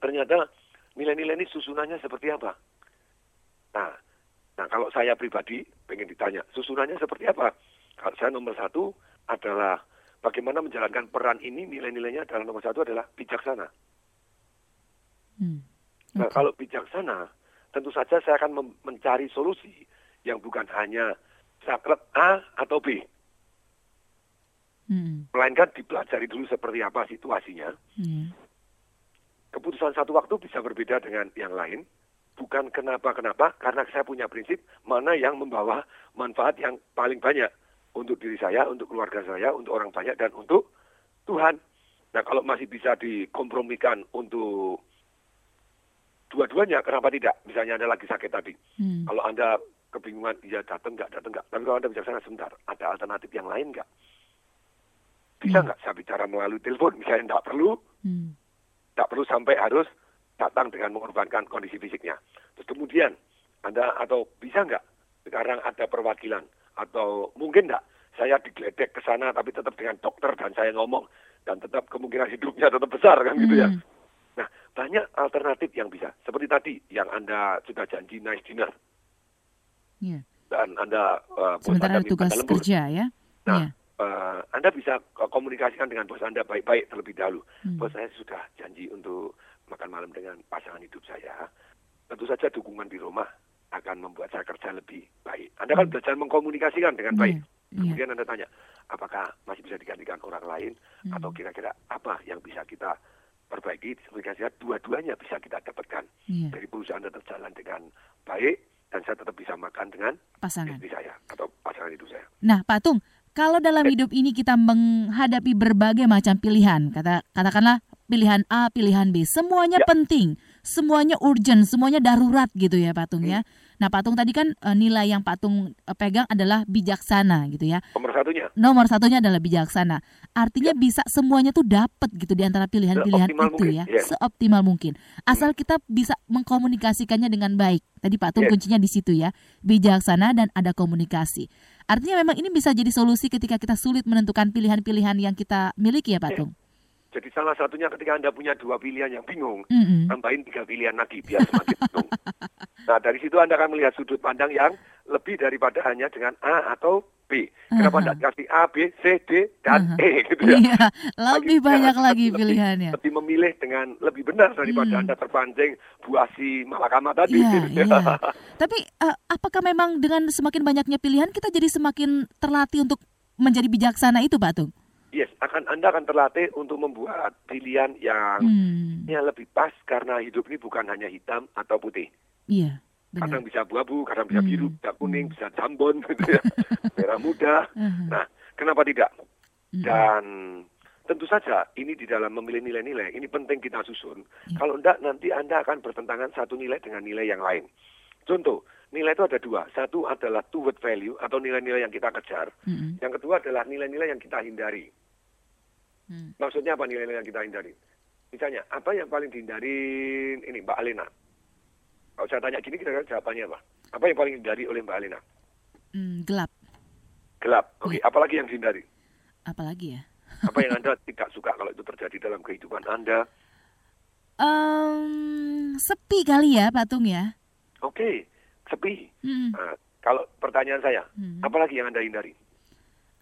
ternyata nilai-nilai ini susunannya seperti apa? Nah, nah kalau saya pribadi pengen ditanya, susunannya seperti apa? Kalau saya nomor satu adalah bagaimana menjalankan peran ini nilai-nilainya adalah nomor satu adalah bijaksana. Hmm. Nah kalau bijaksana, tentu saja saya akan mencari solusi yang bukan hanya sakret A atau B. Hmm. Melainkan dipelajari dulu seperti apa situasinya. Hmm. Keputusan satu waktu bisa berbeda dengan yang lain. Bukan kenapa-kenapa, karena saya punya prinsip mana yang membawa manfaat yang paling banyak untuk diri saya, untuk keluarga saya, untuk orang banyak, dan untuk Tuhan. Nah kalau masih bisa dikompromikan untuk dua-duanya, kenapa tidak? Misalnya Anda lagi sakit tadi. Hmm. Kalau Anda kebingungan, iya datang nggak, datang nggak. Tapi kalau Anda bijaksana sebentar, ada alternatif yang lain nggak? Bisa hmm. nggak hmm. saya bicara melalui telepon? Misalnya nggak perlu, hmm. nggak perlu sampai harus datang dengan mengorbankan kondisi fisiknya. Terus kemudian Anda atau bisa nggak sekarang ada perwakilan atau mungkin enggak saya digledek ke sana tapi tetap dengan dokter dan saya ngomong dan tetap kemungkinan hidupnya tetap besar kan gitu ya. Hmm. Banyak alternatif yang bisa. Seperti tadi yang Anda sudah janji nice dinner. Yeah. Dan Anda uh, Sementara tugas kerja ya. Nah, yeah. eh, Anda bisa ko- komunikasikan dengan bos Anda baik-baik terlebih dahulu. Hmm. Bos saya sudah janji untuk makan malam dengan pasangan hidup saya. Tentu saja dukungan di rumah akan membuat saya kerja lebih baik. Anda kan belajar mengkomunikasikan dengan baik. Kemudian Anda tanya, apakah masih bisa digantikan orang lain atau kira-kira apa yang bisa kita perbaiki saya dua-duanya bisa kita dapatkan Iya. dari perusahaan tetap jalan dengan baik dan saya tetap bisa makan dengan Pasangan. istri saya atau pasangan hidup saya. Nah, Pak Tung, kalau dalam hidup ini kita menghadapi berbagai macam pilihan, kata katakanlah pilihan A, pilihan B, semuanya penting, semuanya urgent, semuanya darurat gitu ya, Pak Tung ya. Nah, Pak Tung tadi kan eh, nilai yang Pak Tung eh, pegang adalah bijaksana gitu ya. Nomor satunya Nomor satunya adalah bijaksana. Artinya bisa semuanya tuh dapat gitu di antara pilihan-pilihan itu mungkin, ya, ya. seoptimal mungkin. Asal kita bisa mengkomunikasikannya dengan baik. Tadi Pak Tung Ya. kuncinya di situ ya, bijaksana dan ada komunikasi. Artinya memang ini bisa jadi solusi ketika kita sulit menentukan pilihan-pilihan yang kita miliki ya Pak Ya. Jadi salah satunya ketika Anda punya dua pilihan yang bingung, Mm-mm. tambahin tiga pilihan lagi biar semakin bingung. Nah dari situ Anda akan melihat sudut pandang yang lebih daripada hanya dengan A atau B. Kenapa tidak kasih A, B, C, D, dan E gitu ya. Iya, lebih banyak lagi lebih- pilihannya. Lebih memilih dengan lebih benar daripada Hmm. Anda terpancing buasi malakama tadi. Iya, gitu ya. iya. Tapi eh, apakah memang dengan semakin banyaknya pilihan kita jadi semakin terlatih untuk menjadi bijaksana itu Pak Tung? Yes, akan Anda akan terlatih untuk membuat pilihan yang Hmm. yang lebih pas karena hidup ini bukan hanya hitam atau putih. Iya. Kadang bisa abu-abu, kadang bisa Hmm. biru, bisa kuning, bisa jambon, gitu ya. merah muda. Hmm. Nah, kenapa tidak? Dan tentu saja ini di dalam memilih nilai-nilai ini penting kita susun. Iya. Kalau tidak nanti Anda akan bertentangan satu nilai dengan nilai yang lain. Contoh, nilai itu ada dua. Satu adalah toward value atau nilai-nilai yang kita kejar. Mm-mm. Yang kedua adalah nilai-nilai yang kita hindari. Hmm. Maksudnya apa nilai-nilai yang kita hindari? Misalnya, apa yang paling dihindarin ini Mbak Alena? Kalau saya tanya gini, kira-kira jawabannya apa? Apa yang paling dihindari oleh Mbak Alena? Hmm, gelap. Gelap. Oke, apalagi yang dihindari? Apalagi ya? Apa yang Anda tidak suka kalau itu terjadi dalam kehidupan Anda? Em, sepi kali ya Pak Tung ya? Oke, sepi. Hmm. Nah, kalau pertanyaan saya, Hmm. apalagi yang Anda hindari?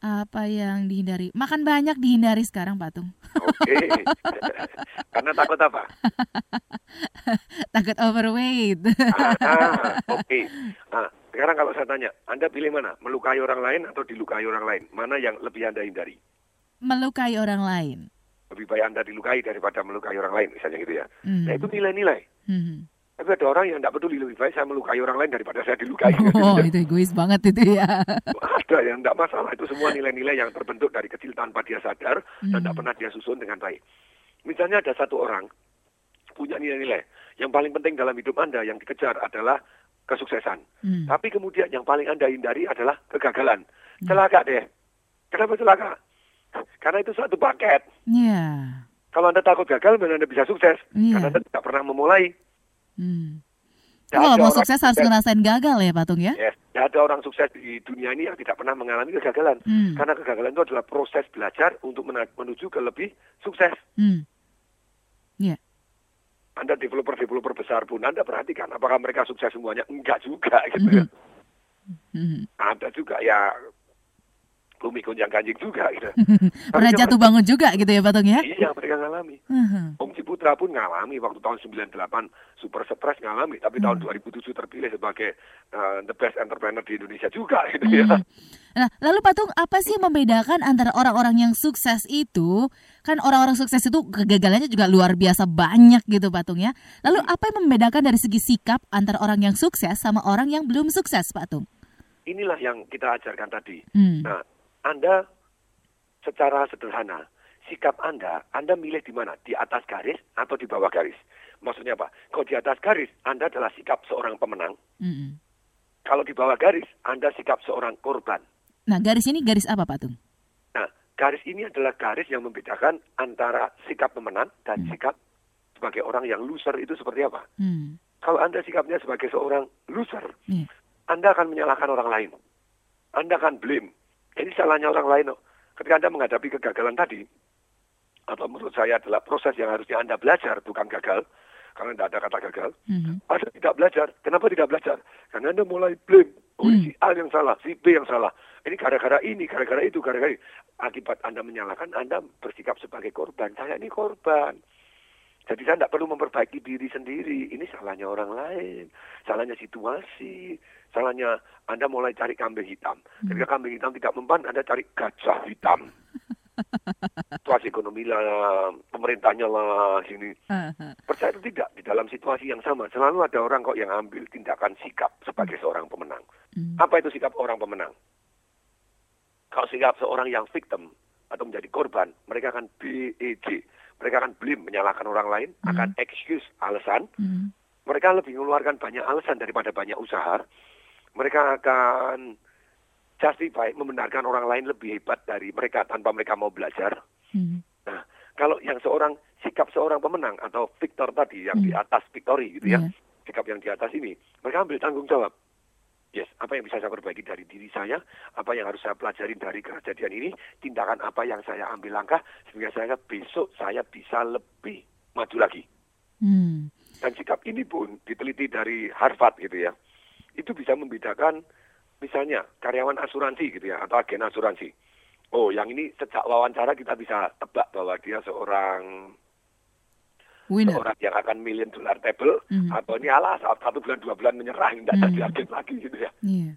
Apa yang dihindari? Makan banyak dihindari sekarang Pak Tung. Oke. Karena takut apa? Takut overweight. Ah, Oke. Nah, sekarang kalau saya tanya, Anda pilih mana? Melukai orang lain atau dilukai orang lain? Mana yang lebih Anda hindari? Melukai orang lain. Lebih baik Anda dilukai daripada melukai orang lain, misalnya gitu ya. Hmm. Nah, itu nilai-nilai. Hmm. Tapi ada orang yang tidak peduli lebih baik saya melukai orang lain daripada saya dilukai. Oh, itu egois banget itu ya. Ada yang tidak masalah. Itu semua nilai-nilai yang terbentuk dari kecil tanpa dia sadar dan Hmm. tidak pernah dia susun dengan baik. Misalnya ada satu orang punya nilai-nilai. Yang paling penting dalam hidup Anda yang dikejar adalah kesuksesan. Hmm. Tapi kemudian yang paling Anda hindari adalah kegagalan. Celaka deh. Kenapa celaka? Karena itu satu paket. Iya. Kalau Anda takut gagal, mana Anda bisa sukses. Iya. Karena Anda tidak pernah memulai. Hmm. Kalau mau sukses harus ngerasain gagal ya Pak Tung ya? Yes, tidak ada orang sukses di dunia ini yang tidak pernah mengalami kegagalan. Hmm. Karena kegagalan itu adalah proses belajar untuk menuju ke lebih sukses. Hmm. Iya. Anda developer-developer besar pun Anda perhatikan apakah mereka sukses semuanya? Enggak juga gitu ya. Hmm. Ada juga ya bumi gonjang ganjing juga gitu. Pernah jatuh bangun juga gitu ya Pak ya? Iya, mereka ngalami. Hmm. Om Ciputra pun ngalami waktu tahun 98 Super Surprise ngalami, tapi tahun 2007 terpilih sebagai uh, the best entrepreneur di Indonesia juga gitu ya. Hmm. Nah, lalu Pak Tung, apa sih yang membedakan antara orang-orang yang sukses itu? Kan orang-orang sukses itu kegagalannya juga luar biasa banyak gitu Pak ya. Lalu apa yang membedakan dari segi sikap antara orang yang sukses sama orang yang belum sukses Pak? Inilah yang kita ajarkan tadi. Hmm. Nah, Anda secara sederhana, sikap Anda, Anda milih di mana? Di atas garis atau di bawah garis? Maksudnya apa? Kalau di atas garis, Anda adalah sikap seorang pemenang. Mm-mm. Kalau di bawah garis, Anda sikap seorang korban. Nah, garis ini garis apa Pak Tung? Nah, garis ini adalah garis yang membedakan antara sikap pemenang dan sikap sebagai orang yang loser itu seperti apa? Hmm. Kalau Anda sikapnya sebagai seorang loser, Iya. Anda akan menyalahkan orang lain. Anda akan blame. Ini salahnya orang lain. kok. Ketika Anda menghadapi kegagalan tadi, atau menurut saya adalah proses yang harusnya Anda belajar, bukan gagal, karena tidak ada kata gagal. Hmm. Anda tidak belajar. Kenapa tidak belajar? Karena Anda mulai blame. Oh, si A yang salah, si B yang salah. ini gara-gara ini, gara-gara itu, gara-gara ini. Akibat Anda menyalahkan, Anda bersikap sebagai korban. Saya ini korban. Jadi saya tidak perlu memperbaiki diri sendiri. Ini salahnya orang lain, salahnya situasi, salahnya Anda mulai cari kambing hitam. Ketika kambing hitam tidak mempan, Anda cari gajah hitam. situasi ekonomi lah, pemerintahnya lah, sini. Percaya atau tidak, di dalam situasi yang sama, selalu ada orang kok yang ambil tindakan sikap sebagai seorang pemenang. Apa itu sikap orang pemenang? Kalau sikap seorang yang victim atau menjadi korban, mereka akan BEG. Mereka akan blame, menyalahkan orang lain, akan excuse, alasan. Mereka lebih mengeluarkan banyak alasan daripada banyak usaha. Mereka akan justify, membenarkan orang lain lebih hebat dari mereka tanpa mereka mau belajar. Nah, kalau yang seorang sikap seorang pemenang atau victor tadi yang di atas victory gitu ya, sikap yang di atas ini, mereka ambil tanggung jawab. Yes, apa yang bisa saya perbaiki dari diri saya, apa yang harus saya pelajari dari kejadian ini, tindakan apa yang saya ambil langkah sehingga saya besok saya bisa lebih maju lagi. Hmm. Dan sikap ini pun diteliti dari Harvard gitu ya, itu bisa membedakan misalnya karyawan asuransi gitu ya atau agen asuransi. Oh, yang ini sejak wawancara kita bisa tebak bahwa dia seorang Winner. seorang yang akan million dollar table Mhm. atau ini alah saat satu bulan dua bulan menyerah tidak Mhm. jadi agen lagi gitu ya. Iya.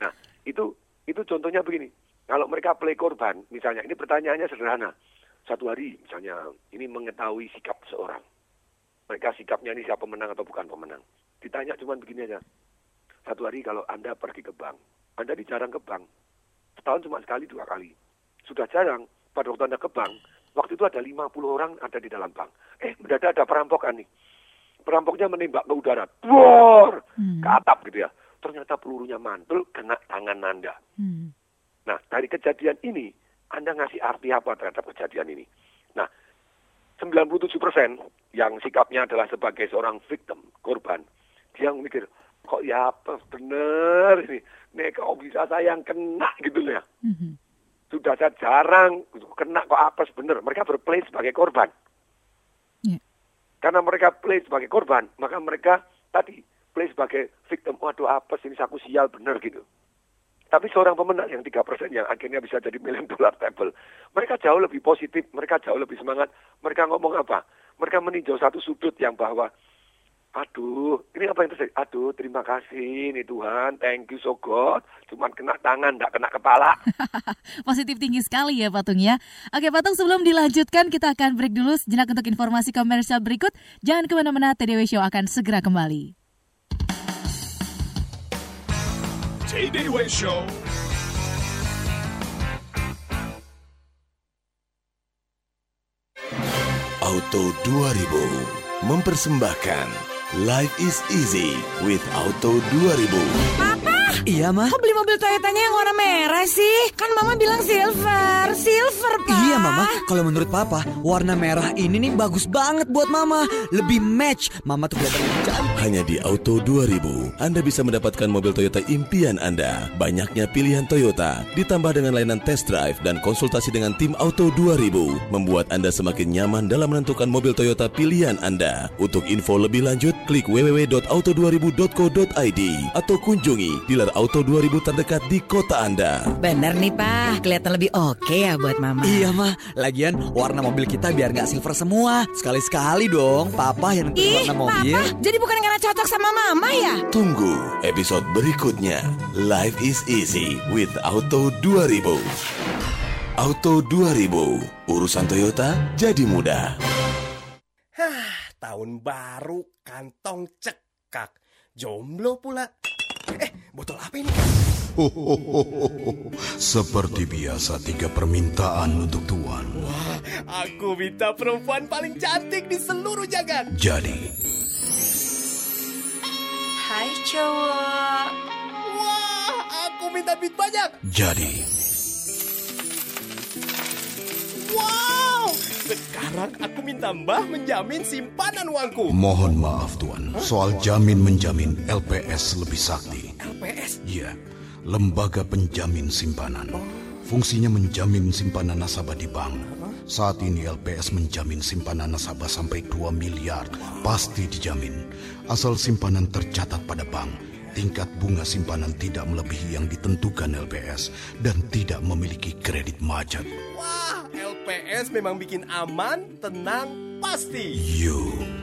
Nah, itu itu contohnya begini. Kalau mereka play korban, misalnya ini pertanyaannya sederhana. Satu hari misalnya ini mengetahui sikap seorang. Mereka sikapnya ini siapa pemenang atau bukan pemenang. Ditanya cuma begini aja. Satu hari kalau Anda pergi ke bank, Anda dijarang ke bank. Setahun cuma sekali dua kali. Sudah jarang pada waktu Anda ke bank, waktu itu ada 50 orang ada di dalam bank. Eh, mendadak ada perampokan nih. Perampoknya menembak ke udara. Bor! Ke atap gitu ya. Ternyata pelurunya mantul kena tangan Anda. Nah, dari kejadian ini, Anda ngasih arti apa terhadap kejadian ini? Nah, 97% yang sikapnya adalah sebagai seorang victim, korban. Dia mikir, kok ya apa bener ini? Nih kok bisa saya yang kena gitu loh ya. Sudah saya jarang kena kok apa bener. Mereka berplay sebagai korban. Karena mereka play sebagai korban, maka mereka tadi play sebagai victim. Waduh apa sih ini aku sial bener gitu. Tapi seorang pemenang yang 3% yang akhirnya bisa jadi million dollar table. Mereka jauh lebih positif, mereka jauh lebih semangat. Mereka ngomong apa? Mereka meninjau satu sudut yang bahwa, aduh, ini apa yang terjadi? Aduh, terima kasih nih Tuhan, thank you so God. Cuman kena tangan, tidak kena kepala. Positif tinggi sekali ya Patung ya. Oke Patung sebelum dilanjutkan kita akan break dulu sejenak untuk informasi komersial berikut. Jangan ke mana-mana, TDW Show akan segera kembali. TDW Show. Auto 2000 mempersembahkan Life is Easy with Auto 2000. Iya, mah. Kok beli mobil Toyotanya yang warna merah sih? Kan mama bilang silver. Silver, Pak. Iya mama, kalau menurut papa warna merah ini nih bagus banget buat mama. Lebih match, mama tuh kelihatan lebih cantik. Hanya di Auto 2000, Anda bisa mendapatkan mobil Toyota impian Anda. Banyaknya pilihan Toyota, ditambah dengan layanan test drive dan konsultasi dengan tim Auto 2000, membuat Anda semakin nyaman dalam menentukan mobil Toyota pilihan Anda. Untuk info lebih lanjut, klik www.auto2000.co.id atau kunjungi dealer Auto 2000 terdekat di kota Anda. Bener nih, Pak. Kelihatan lebih oke ya buat mama. Iya mah, lagian warna mobil kita biar nggak silver semua. Sekali-sekali dong, papa yang nentuin Ih, warna mobil. Papa, jadi bukan karena cocok sama mama ya? Tunggu episode berikutnya. Life is easy with Auto 2000. Auto 2000, urusan Toyota jadi mudah. Hah, tahun baru kantong cekak. Jomblo pula. Eh, botol apa ini? Seperti biasa tiga permintaan untuk Tuan. Wah, aku minta perempuan paling cantik di seluruh jagat. Jadi, Hai cowok. Wah, aku minta duit banyak. jadi, Wow, sekarang aku minta Mbah menjamin simpanan uangku. mohon maaf Tuan. Soal jamin menjamin LPS lebih sakti. LPS? Iya, lembaga penjamin simpanan. Fungsinya menjamin simpanan nasabah di bank. Saat ini LPS menjamin simpanan nasabah sampai 2 miliar. Pasti dijamin. Asal simpanan tercatat pada bank. Tingkat bunga simpanan tidak melebihi yang ditentukan LPS dan tidak memiliki kredit macet. Wah, LPS memang bikin aman, tenang, pasti. You.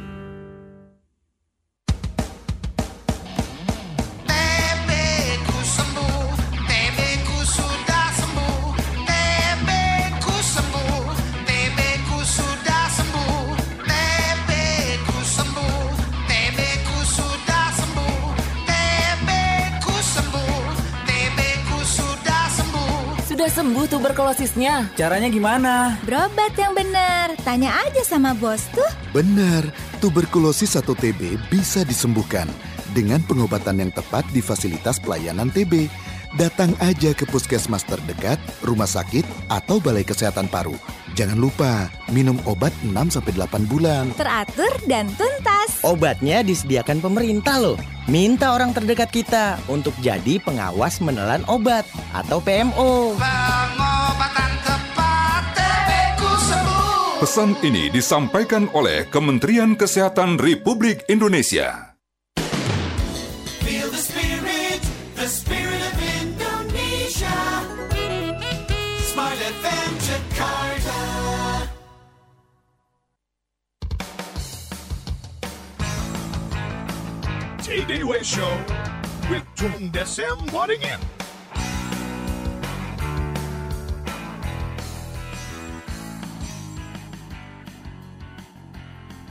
Sembuh tuberkulosisnya. Caranya gimana? Berobat yang benar. Tanya aja sama bos tuh. Benar, tuberkulosis atau TB bisa disembuhkan dengan pengobatan yang tepat di fasilitas pelayanan TB. Datang aja ke puskesmas terdekat, rumah sakit, atau balai kesehatan paru. Jangan lupa, minum obat 6-8 bulan. Teratur dan tuntas. Obatnya disediakan pemerintah loh. Minta orang terdekat kita untuk jadi pengawas menelan obat atau PMO. Pengobatan tepat. Pesan ini disampaikan oleh Kementerian Kesehatan Republik Indonesia. Show with Jung Desem.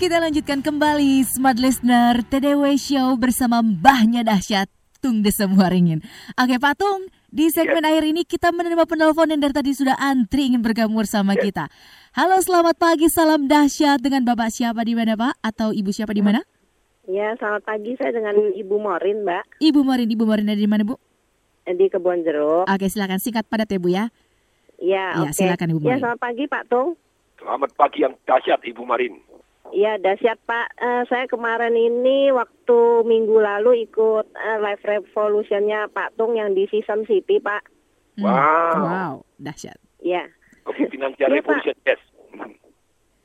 Kita lanjutkan kembali Smart Listener TDW Show bersama Mbahnya Dahsyat Tung Desem Waringin. Oke Pak Tung, di segmen akhir ini kita menerima penelpon yang dari tadi sudah antri ingin bergabung sama kita. Halo selamat pagi, salam dahsyat dengan Bapak siapa di mana Pak? Atau Ibu siapa di mana? Ya, selamat pagi. Saya dengan Ibu Morin, Mbak. Ibu Morin, Ibu Morin dari mana Bu? Di Kebon Jeruk. Oke silakan singkat padat ya Bu ya. Ya, Ya, oke. silakan, Ibu Ya, Morin. selamat pagi, Pak Tung. Selamat pagi yang dahsyat Ibu Marin. Ya, dahsyat Pak. Eh, saya kemarin ini waktu minggu lalu ikut eh, live revolutionnya Pak Tung yang di Season City, Pak. Wow. Wow, dahsyat. Ya, Financial Iya, Pak. Revolution, yes.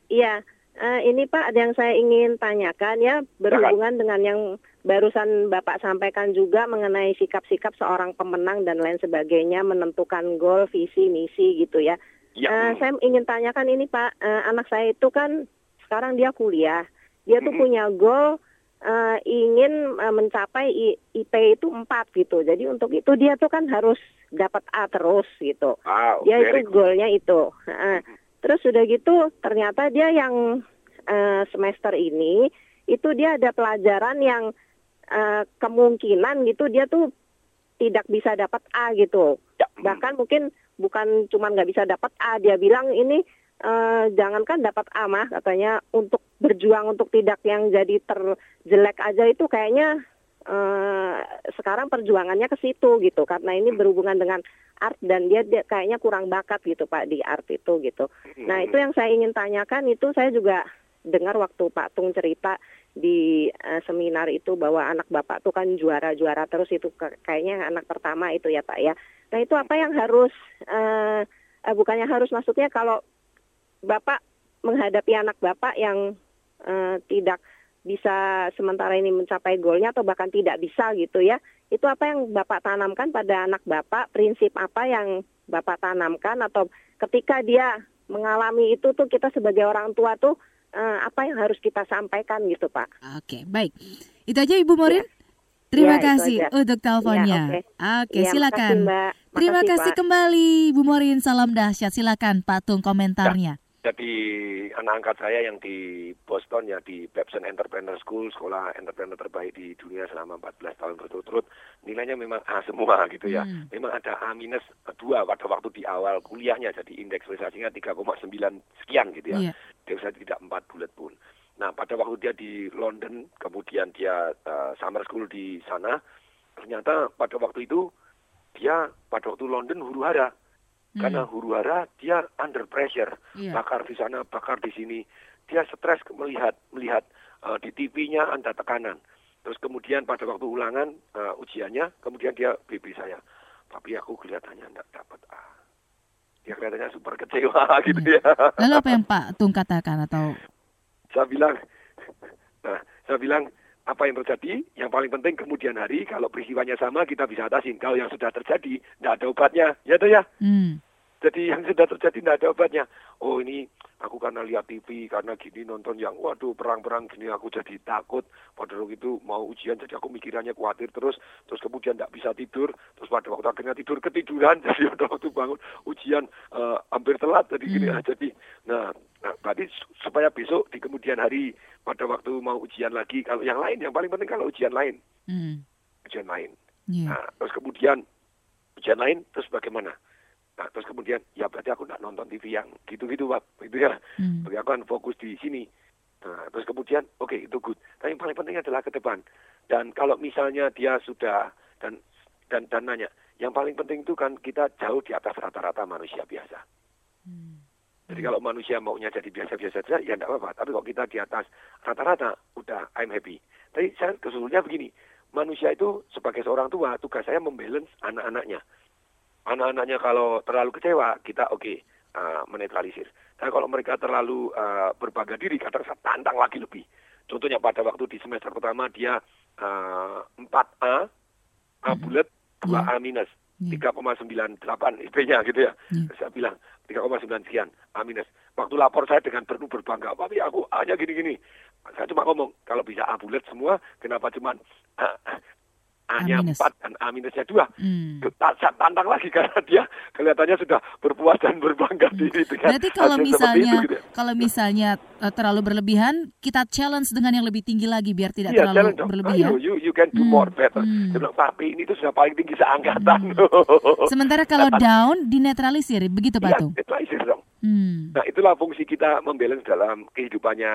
iya. Eh, ini Pak, ada yang saya ingin tanyakan ya, berhubungan dengan yang barusan Bapak sampaikan juga mengenai sikap-sikap seorang pemenang dan lain sebagainya, menentukan goal, visi, misi gitu ya. Ya. Eh, saya ingin tanyakan ini Pak, eh, anak saya itu kan sekarang dia kuliah, dia tuh punya goal eh, ingin eh, mencapai I- IP itu 4 gitu. Jadi untuk itu dia tuh kan harus dapat A terus gitu. Wow, dia very itu goalnya itu. Heeh. Terus sudah gitu ternyata dia yang eh, semester ini itu dia ada pelajaran yang eh, kemungkinan gitu dia tuh tidak bisa dapat A gitu. Bahkan mungkin bukan cuma nggak bisa dapat A, dia bilang ini eh, jangankan dapat A mah katanya untuk berjuang untuk tidak yang jadi terjelek aja itu kayaknya eh, sekarang perjuangannya ke situ gitu karena ini berhubungan dengan art dan dia, dia kayaknya kurang bakat gitu Pak di art itu gitu. Nah itu yang saya ingin tanyakan itu saya juga dengar waktu Pak Tung cerita di eh, seminar itu bahwa anak Bapak tuh kan juara-juara terus itu ke- kayaknya anak pertama itu ya Pak ya. Nah itu apa yang harus eh, eh, bukannya harus maksudnya kalau Bapak menghadapi anak Bapak yang eh, tidak bisa sementara ini mencapai goalnya atau bahkan tidak bisa gitu ya. Itu apa yang Bapak tanamkan pada anak Bapak, prinsip apa yang Bapak tanamkan atau ketika dia mengalami itu tuh kita sebagai orang tua tuh eh, apa yang harus kita sampaikan gitu Pak. Oke, baik. Itu aja Ibu Morin. Terima Ya, kasih untuk teleponnya. Ya, oke. Oke, Ya, silakan. makasih, Mbak. Terima Makasih, kasih Pak. kembali Ibu Morin. Salam dahsyat. Silakan patung komentarnya. Jadi anak angkat saya yang di Boston ya di Babson Entrepreneur School, sekolah entrepreneur terbaik di dunia selama 14 tahun berturut-turut, nilainya memang A semua gitu ya. Hmm. Memang ada A minus 2 pada waktu di awal kuliahnya, jadi indeks prestasinya 3,9 sekian gitu ya. Iya. Dia tidak 4 bulat pun. Nah pada waktu dia di London, kemudian dia uh, summer school di sana, ternyata pada waktu itu dia pada waktu London huru hara. Karena huru hara dia under pressure, Iya. bakar di sana, bakar di sini. Dia stres melihat melihat uh, di TV-nya ada tekanan. Terus kemudian pada waktu ulangan uh, ujiannya, kemudian dia BB saya, tapi aku kelihatannya tidak dapat A. Dia kelihatannya super kecewa gitu ya. Lalu apa yang Pak Tung katakan atau saya bilang, nah, saya bilang apa yang terjadi, yang paling penting kemudian hari kalau peristiwanya sama kita bisa atasin. Kalau yang sudah terjadi tidak ada obatnya, ya tuh ya. Hmm. Jadi yang sudah terjadi tidak ada obatnya. Oh ini aku karena lihat TV, karena gini nonton yang waduh perang-perang gini aku jadi takut. Pada waktu itu mau ujian jadi aku mikirannya khawatir terus. Terus kemudian tidak bisa tidur. Terus pada waktu akhirnya tidur ketiduran. Jadi pada waktu bangun ujian eh, hampir telat. Jadi gini Hmm. ah, jadi nah, nah berarti su- supaya besok di kemudian hari pada waktu mau ujian lagi. Kalau yang lain yang paling penting kalau ujian lain. Hmm. Ujian lain. Iya. Nah, terus kemudian ujian lain terus bagaimana? Nah, terus kemudian ya berarti aku tidak nonton TV yang gitu-gitu, Pak. Itu ya. Hmm. Bagi aku kan fokus di sini. Nah, terus kemudian oke itu good. Tapi yang paling penting adalah ke depan. Dan kalau misalnya dia sudah dan dan dan nanya, yang paling penting itu kan kita jauh di atas rata-rata manusia biasa. Jadi kalau manusia maunya jadi biasa-biasa saja, ya tidak apa-apa. Tapi kalau kita di atas rata-rata, udah I'm happy. Tapi saya keseluruhannya begini, manusia itu sebagai seorang tua, tugas saya membalance anak-anaknya. Anak-anaknya kalau terlalu kecewa, kita oke, uh, menetralisir. Tapi kalau mereka terlalu uh, berbangga diri, kadang saya tantang lagi lebih. Contohnya pada waktu di semester pertama dia uh, 4A, A bulat, 2A minus. 3,98 IP-nya gitu ya. Saya bilang 3,9 sekian, A minus. Waktu lapor saya dengan penuh berbangga, tapi aku hanya gini-gini. Saya cuma ngomong, kalau bisa A bulat semua, kenapa cuma A-nya 4 dan A minusnya 2? Hmm. Tantang lagi karena dia kelihatannya sudah berpuas dan berbangga diri dengan Berarti kalau misalnya itu, gitu ya. kalau misalnya eh, terlalu berlebihan, kita challenge dengan yang lebih tinggi lagi biar tidak Iya, terlalu berlebihan. Ayo, you, you can do more better. Dia bilang, papi ini tuh sudah paling tinggi seangkatan. Hmm. Sementara kalau down dinetralisir, begitu Iya, Patung? netralisir dong. Hmm. Nah, itulah fungsi kita membalance dalam kehidupannya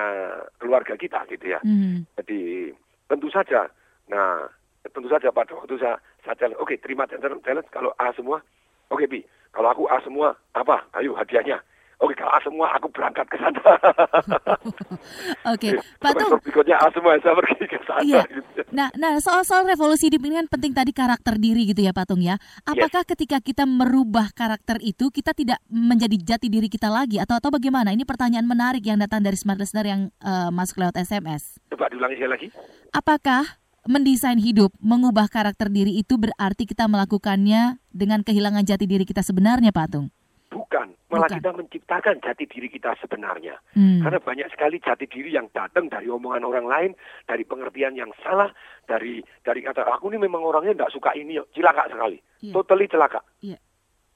keluarga kita gitu ya. Hmm. Jadi tentu saja, nah tentu saja pada waktu saya, saya challenge, oke terima challenge, challenge kalau A semua, oke Bi, kalau aku A semua, apa? Ayo hadiahnya. Oke kalau A semua aku berangkat ke sana. Oke, Patung. Semester berikutnya A semua saya pergi ke sana. Iya. gitu. Nah, nah soal-soal revolusi hidup ini kan penting tadi karakter diri gitu ya Patung ya. Apakah ketika kita merubah karakter itu kita tidak menjadi jati diri kita lagi atau atau bagaimana? Ini pertanyaan menarik yang datang dari smart listener yang eh, masuk lewat SMS. Coba diulangi sekali lagi. Apakah mendesain hidup, mengubah karakter diri itu berarti kita melakukannya dengan kehilangan jati diri kita sebenarnya, Patung? Bukan, malah kita menciptakan jati diri kita sebenarnya. Hmm. Karena banyak sekali jati diri yang datang dari omongan orang lain, dari pengertian yang salah, dari dari kata aku ini memang orangnya tidak suka ini, cilaka sekali, totally celaka. Iya.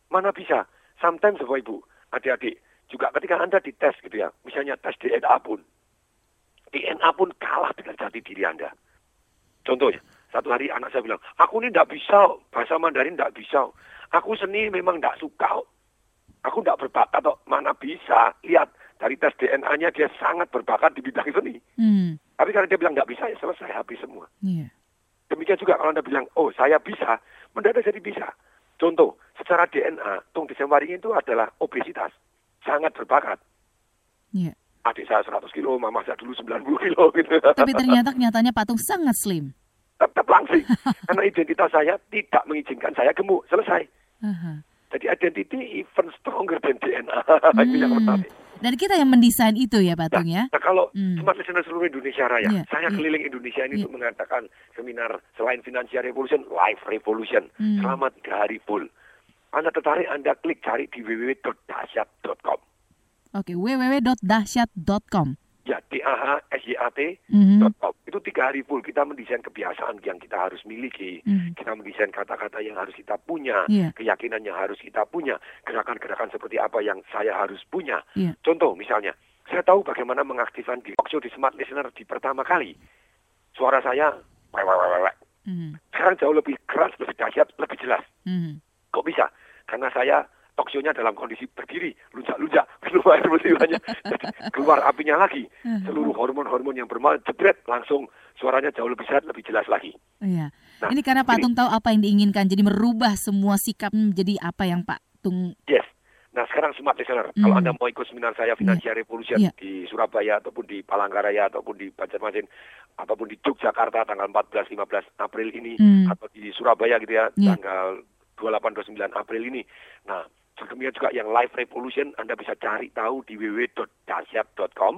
Mana bisa? Sometimes Bapak Ibu, adik-adik, juga ketika Anda dites gitu ya, misalnya tes DNA pun, DNA pun kalah dengan jati diri Anda. Contohnya, satu hari anak saya bilang, aku ini tidak bisa, bahasa Mandarin tidak bisa. Aku seni memang tidak suka. Aku tidak berbakat kok, mana bisa. Lihat, dari tes DNA-nya dia sangat berbakat di bidang seni. Hmm. Tapi karena dia bilang nggak bisa, ya selesai, habis semua. Iya. Demikian juga kalau Anda bilang, oh saya bisa, mendadak jadi bisa. Contoh, secara DNA, Tung Desemwaring itu adalah obesitas. Sangat berbakat. Iya. Adik saya 100 kilo, mama saya dulu 90 kilo gitu. Tapi ternyata kenyataannya Patung sangat slim. Tetap langsing. Karena identitas saya tidak mengizinkan saya gemuk. Selesai. Aha. Jadi identity even stronger than DNA. Itu yang Hmm. menarik. Dan kita yang mendesain itu ya Patung ya. Nah kalau Hmm. smart listener seluruh Indonesia Raya, Iya, saya iya. keliling Indonesia ini untuk mengatakan seminar selain Financial Revolution, Life Revolution, Hmm. selama tiga hari full. Anda tertarik, Anda klik cari di www.dahsyat.com. Oke, www.dahsyat.com. Ya, d a h s y a t Mhm. .com. Itu tiga hari full kita mendesain kebiasaan yang kita harus miliki, Mhm. kita mendesain kata-kata yang harus kita punya, Iya. keyakinan yang harus kita punya, gerakan-gerakan seperti apa yang saya harus punya. Iya. Contoh misalnya, saya tahu bagaimana mengaktifkan di show di Smart Listener di pertama kali. Suara saya, wek, wek, wek, wek, wek. Mhm. sekarang jauh lebih keras, lebih dahsyat, lebih jelas. Mhm. Kok bisa? Karena saya talk show-nya dalam kondisi berdiri, lunjak-lunjak, keluar musibannya. Jadi keluar apinya lagi. Mhm. Seluruh hormon-hormon yang bermain, jebret, langsung suaranya jauh lebih sehat, lebih jelas lagi. Iya. Nah, ini karena Patung tahu apa yang diinginkan, jadi merubah semua sikap menjadi apa yang Pak Tung. Yes. Nah sekarang smart listener, Hmm. kalau Anda mau ikut seminar saya Financial Revolution Iya. di Surabaya ataupun di Palangkaraya ataupun di Banjarmasin ataupun di Yogyakarta tanggal 14-15 April ini Hmm. atau di Surabaya gitu ya Iya. tanggal 28-29 April ini. Nah demikian juga yang Live Revolution Anda bisa cari tahu di www.dasyat.com.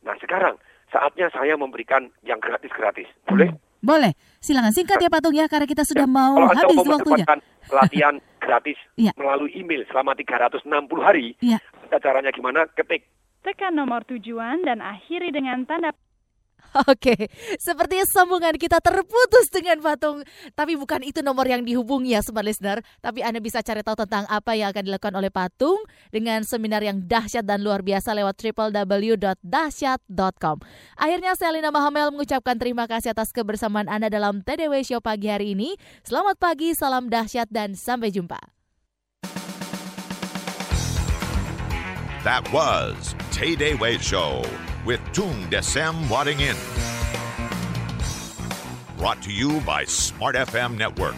Nah sekarang saatnya saya memberikan yang gratis-gratis. Boleh? Boleh. Silakan singkat ya Patung ya karena kita sudah mau Kalau Anda habis mau waktunya. mendapatkan pelatihan gratis Iya. melalui email selama 360 hari, Iya. kita caranya gimana? Ketik Tekan nomor tujuan dan akhiri dengan tanda Oke, sepertinya sambungan kita terputus dengan Patung. Tapi bukan itu nomor yang dihubungi ya Smart Listener. Tapi Anda bisa cari tahu tentang apa yang akan dilakukan oleh Patung dengan seminar yang dahsyat dan luar biasa lewat www.dahsyat.com. Akhirnya saya Lina Mahamel mengucapkan terima kasih atas kebersamaan Anda dalam TDW Show pagi hari ini. Selamat pagi, salam dahsyat dan sampai jumpa. That was Way Show with Tung Desem Wadding In. Brought to you by Smart FM Network.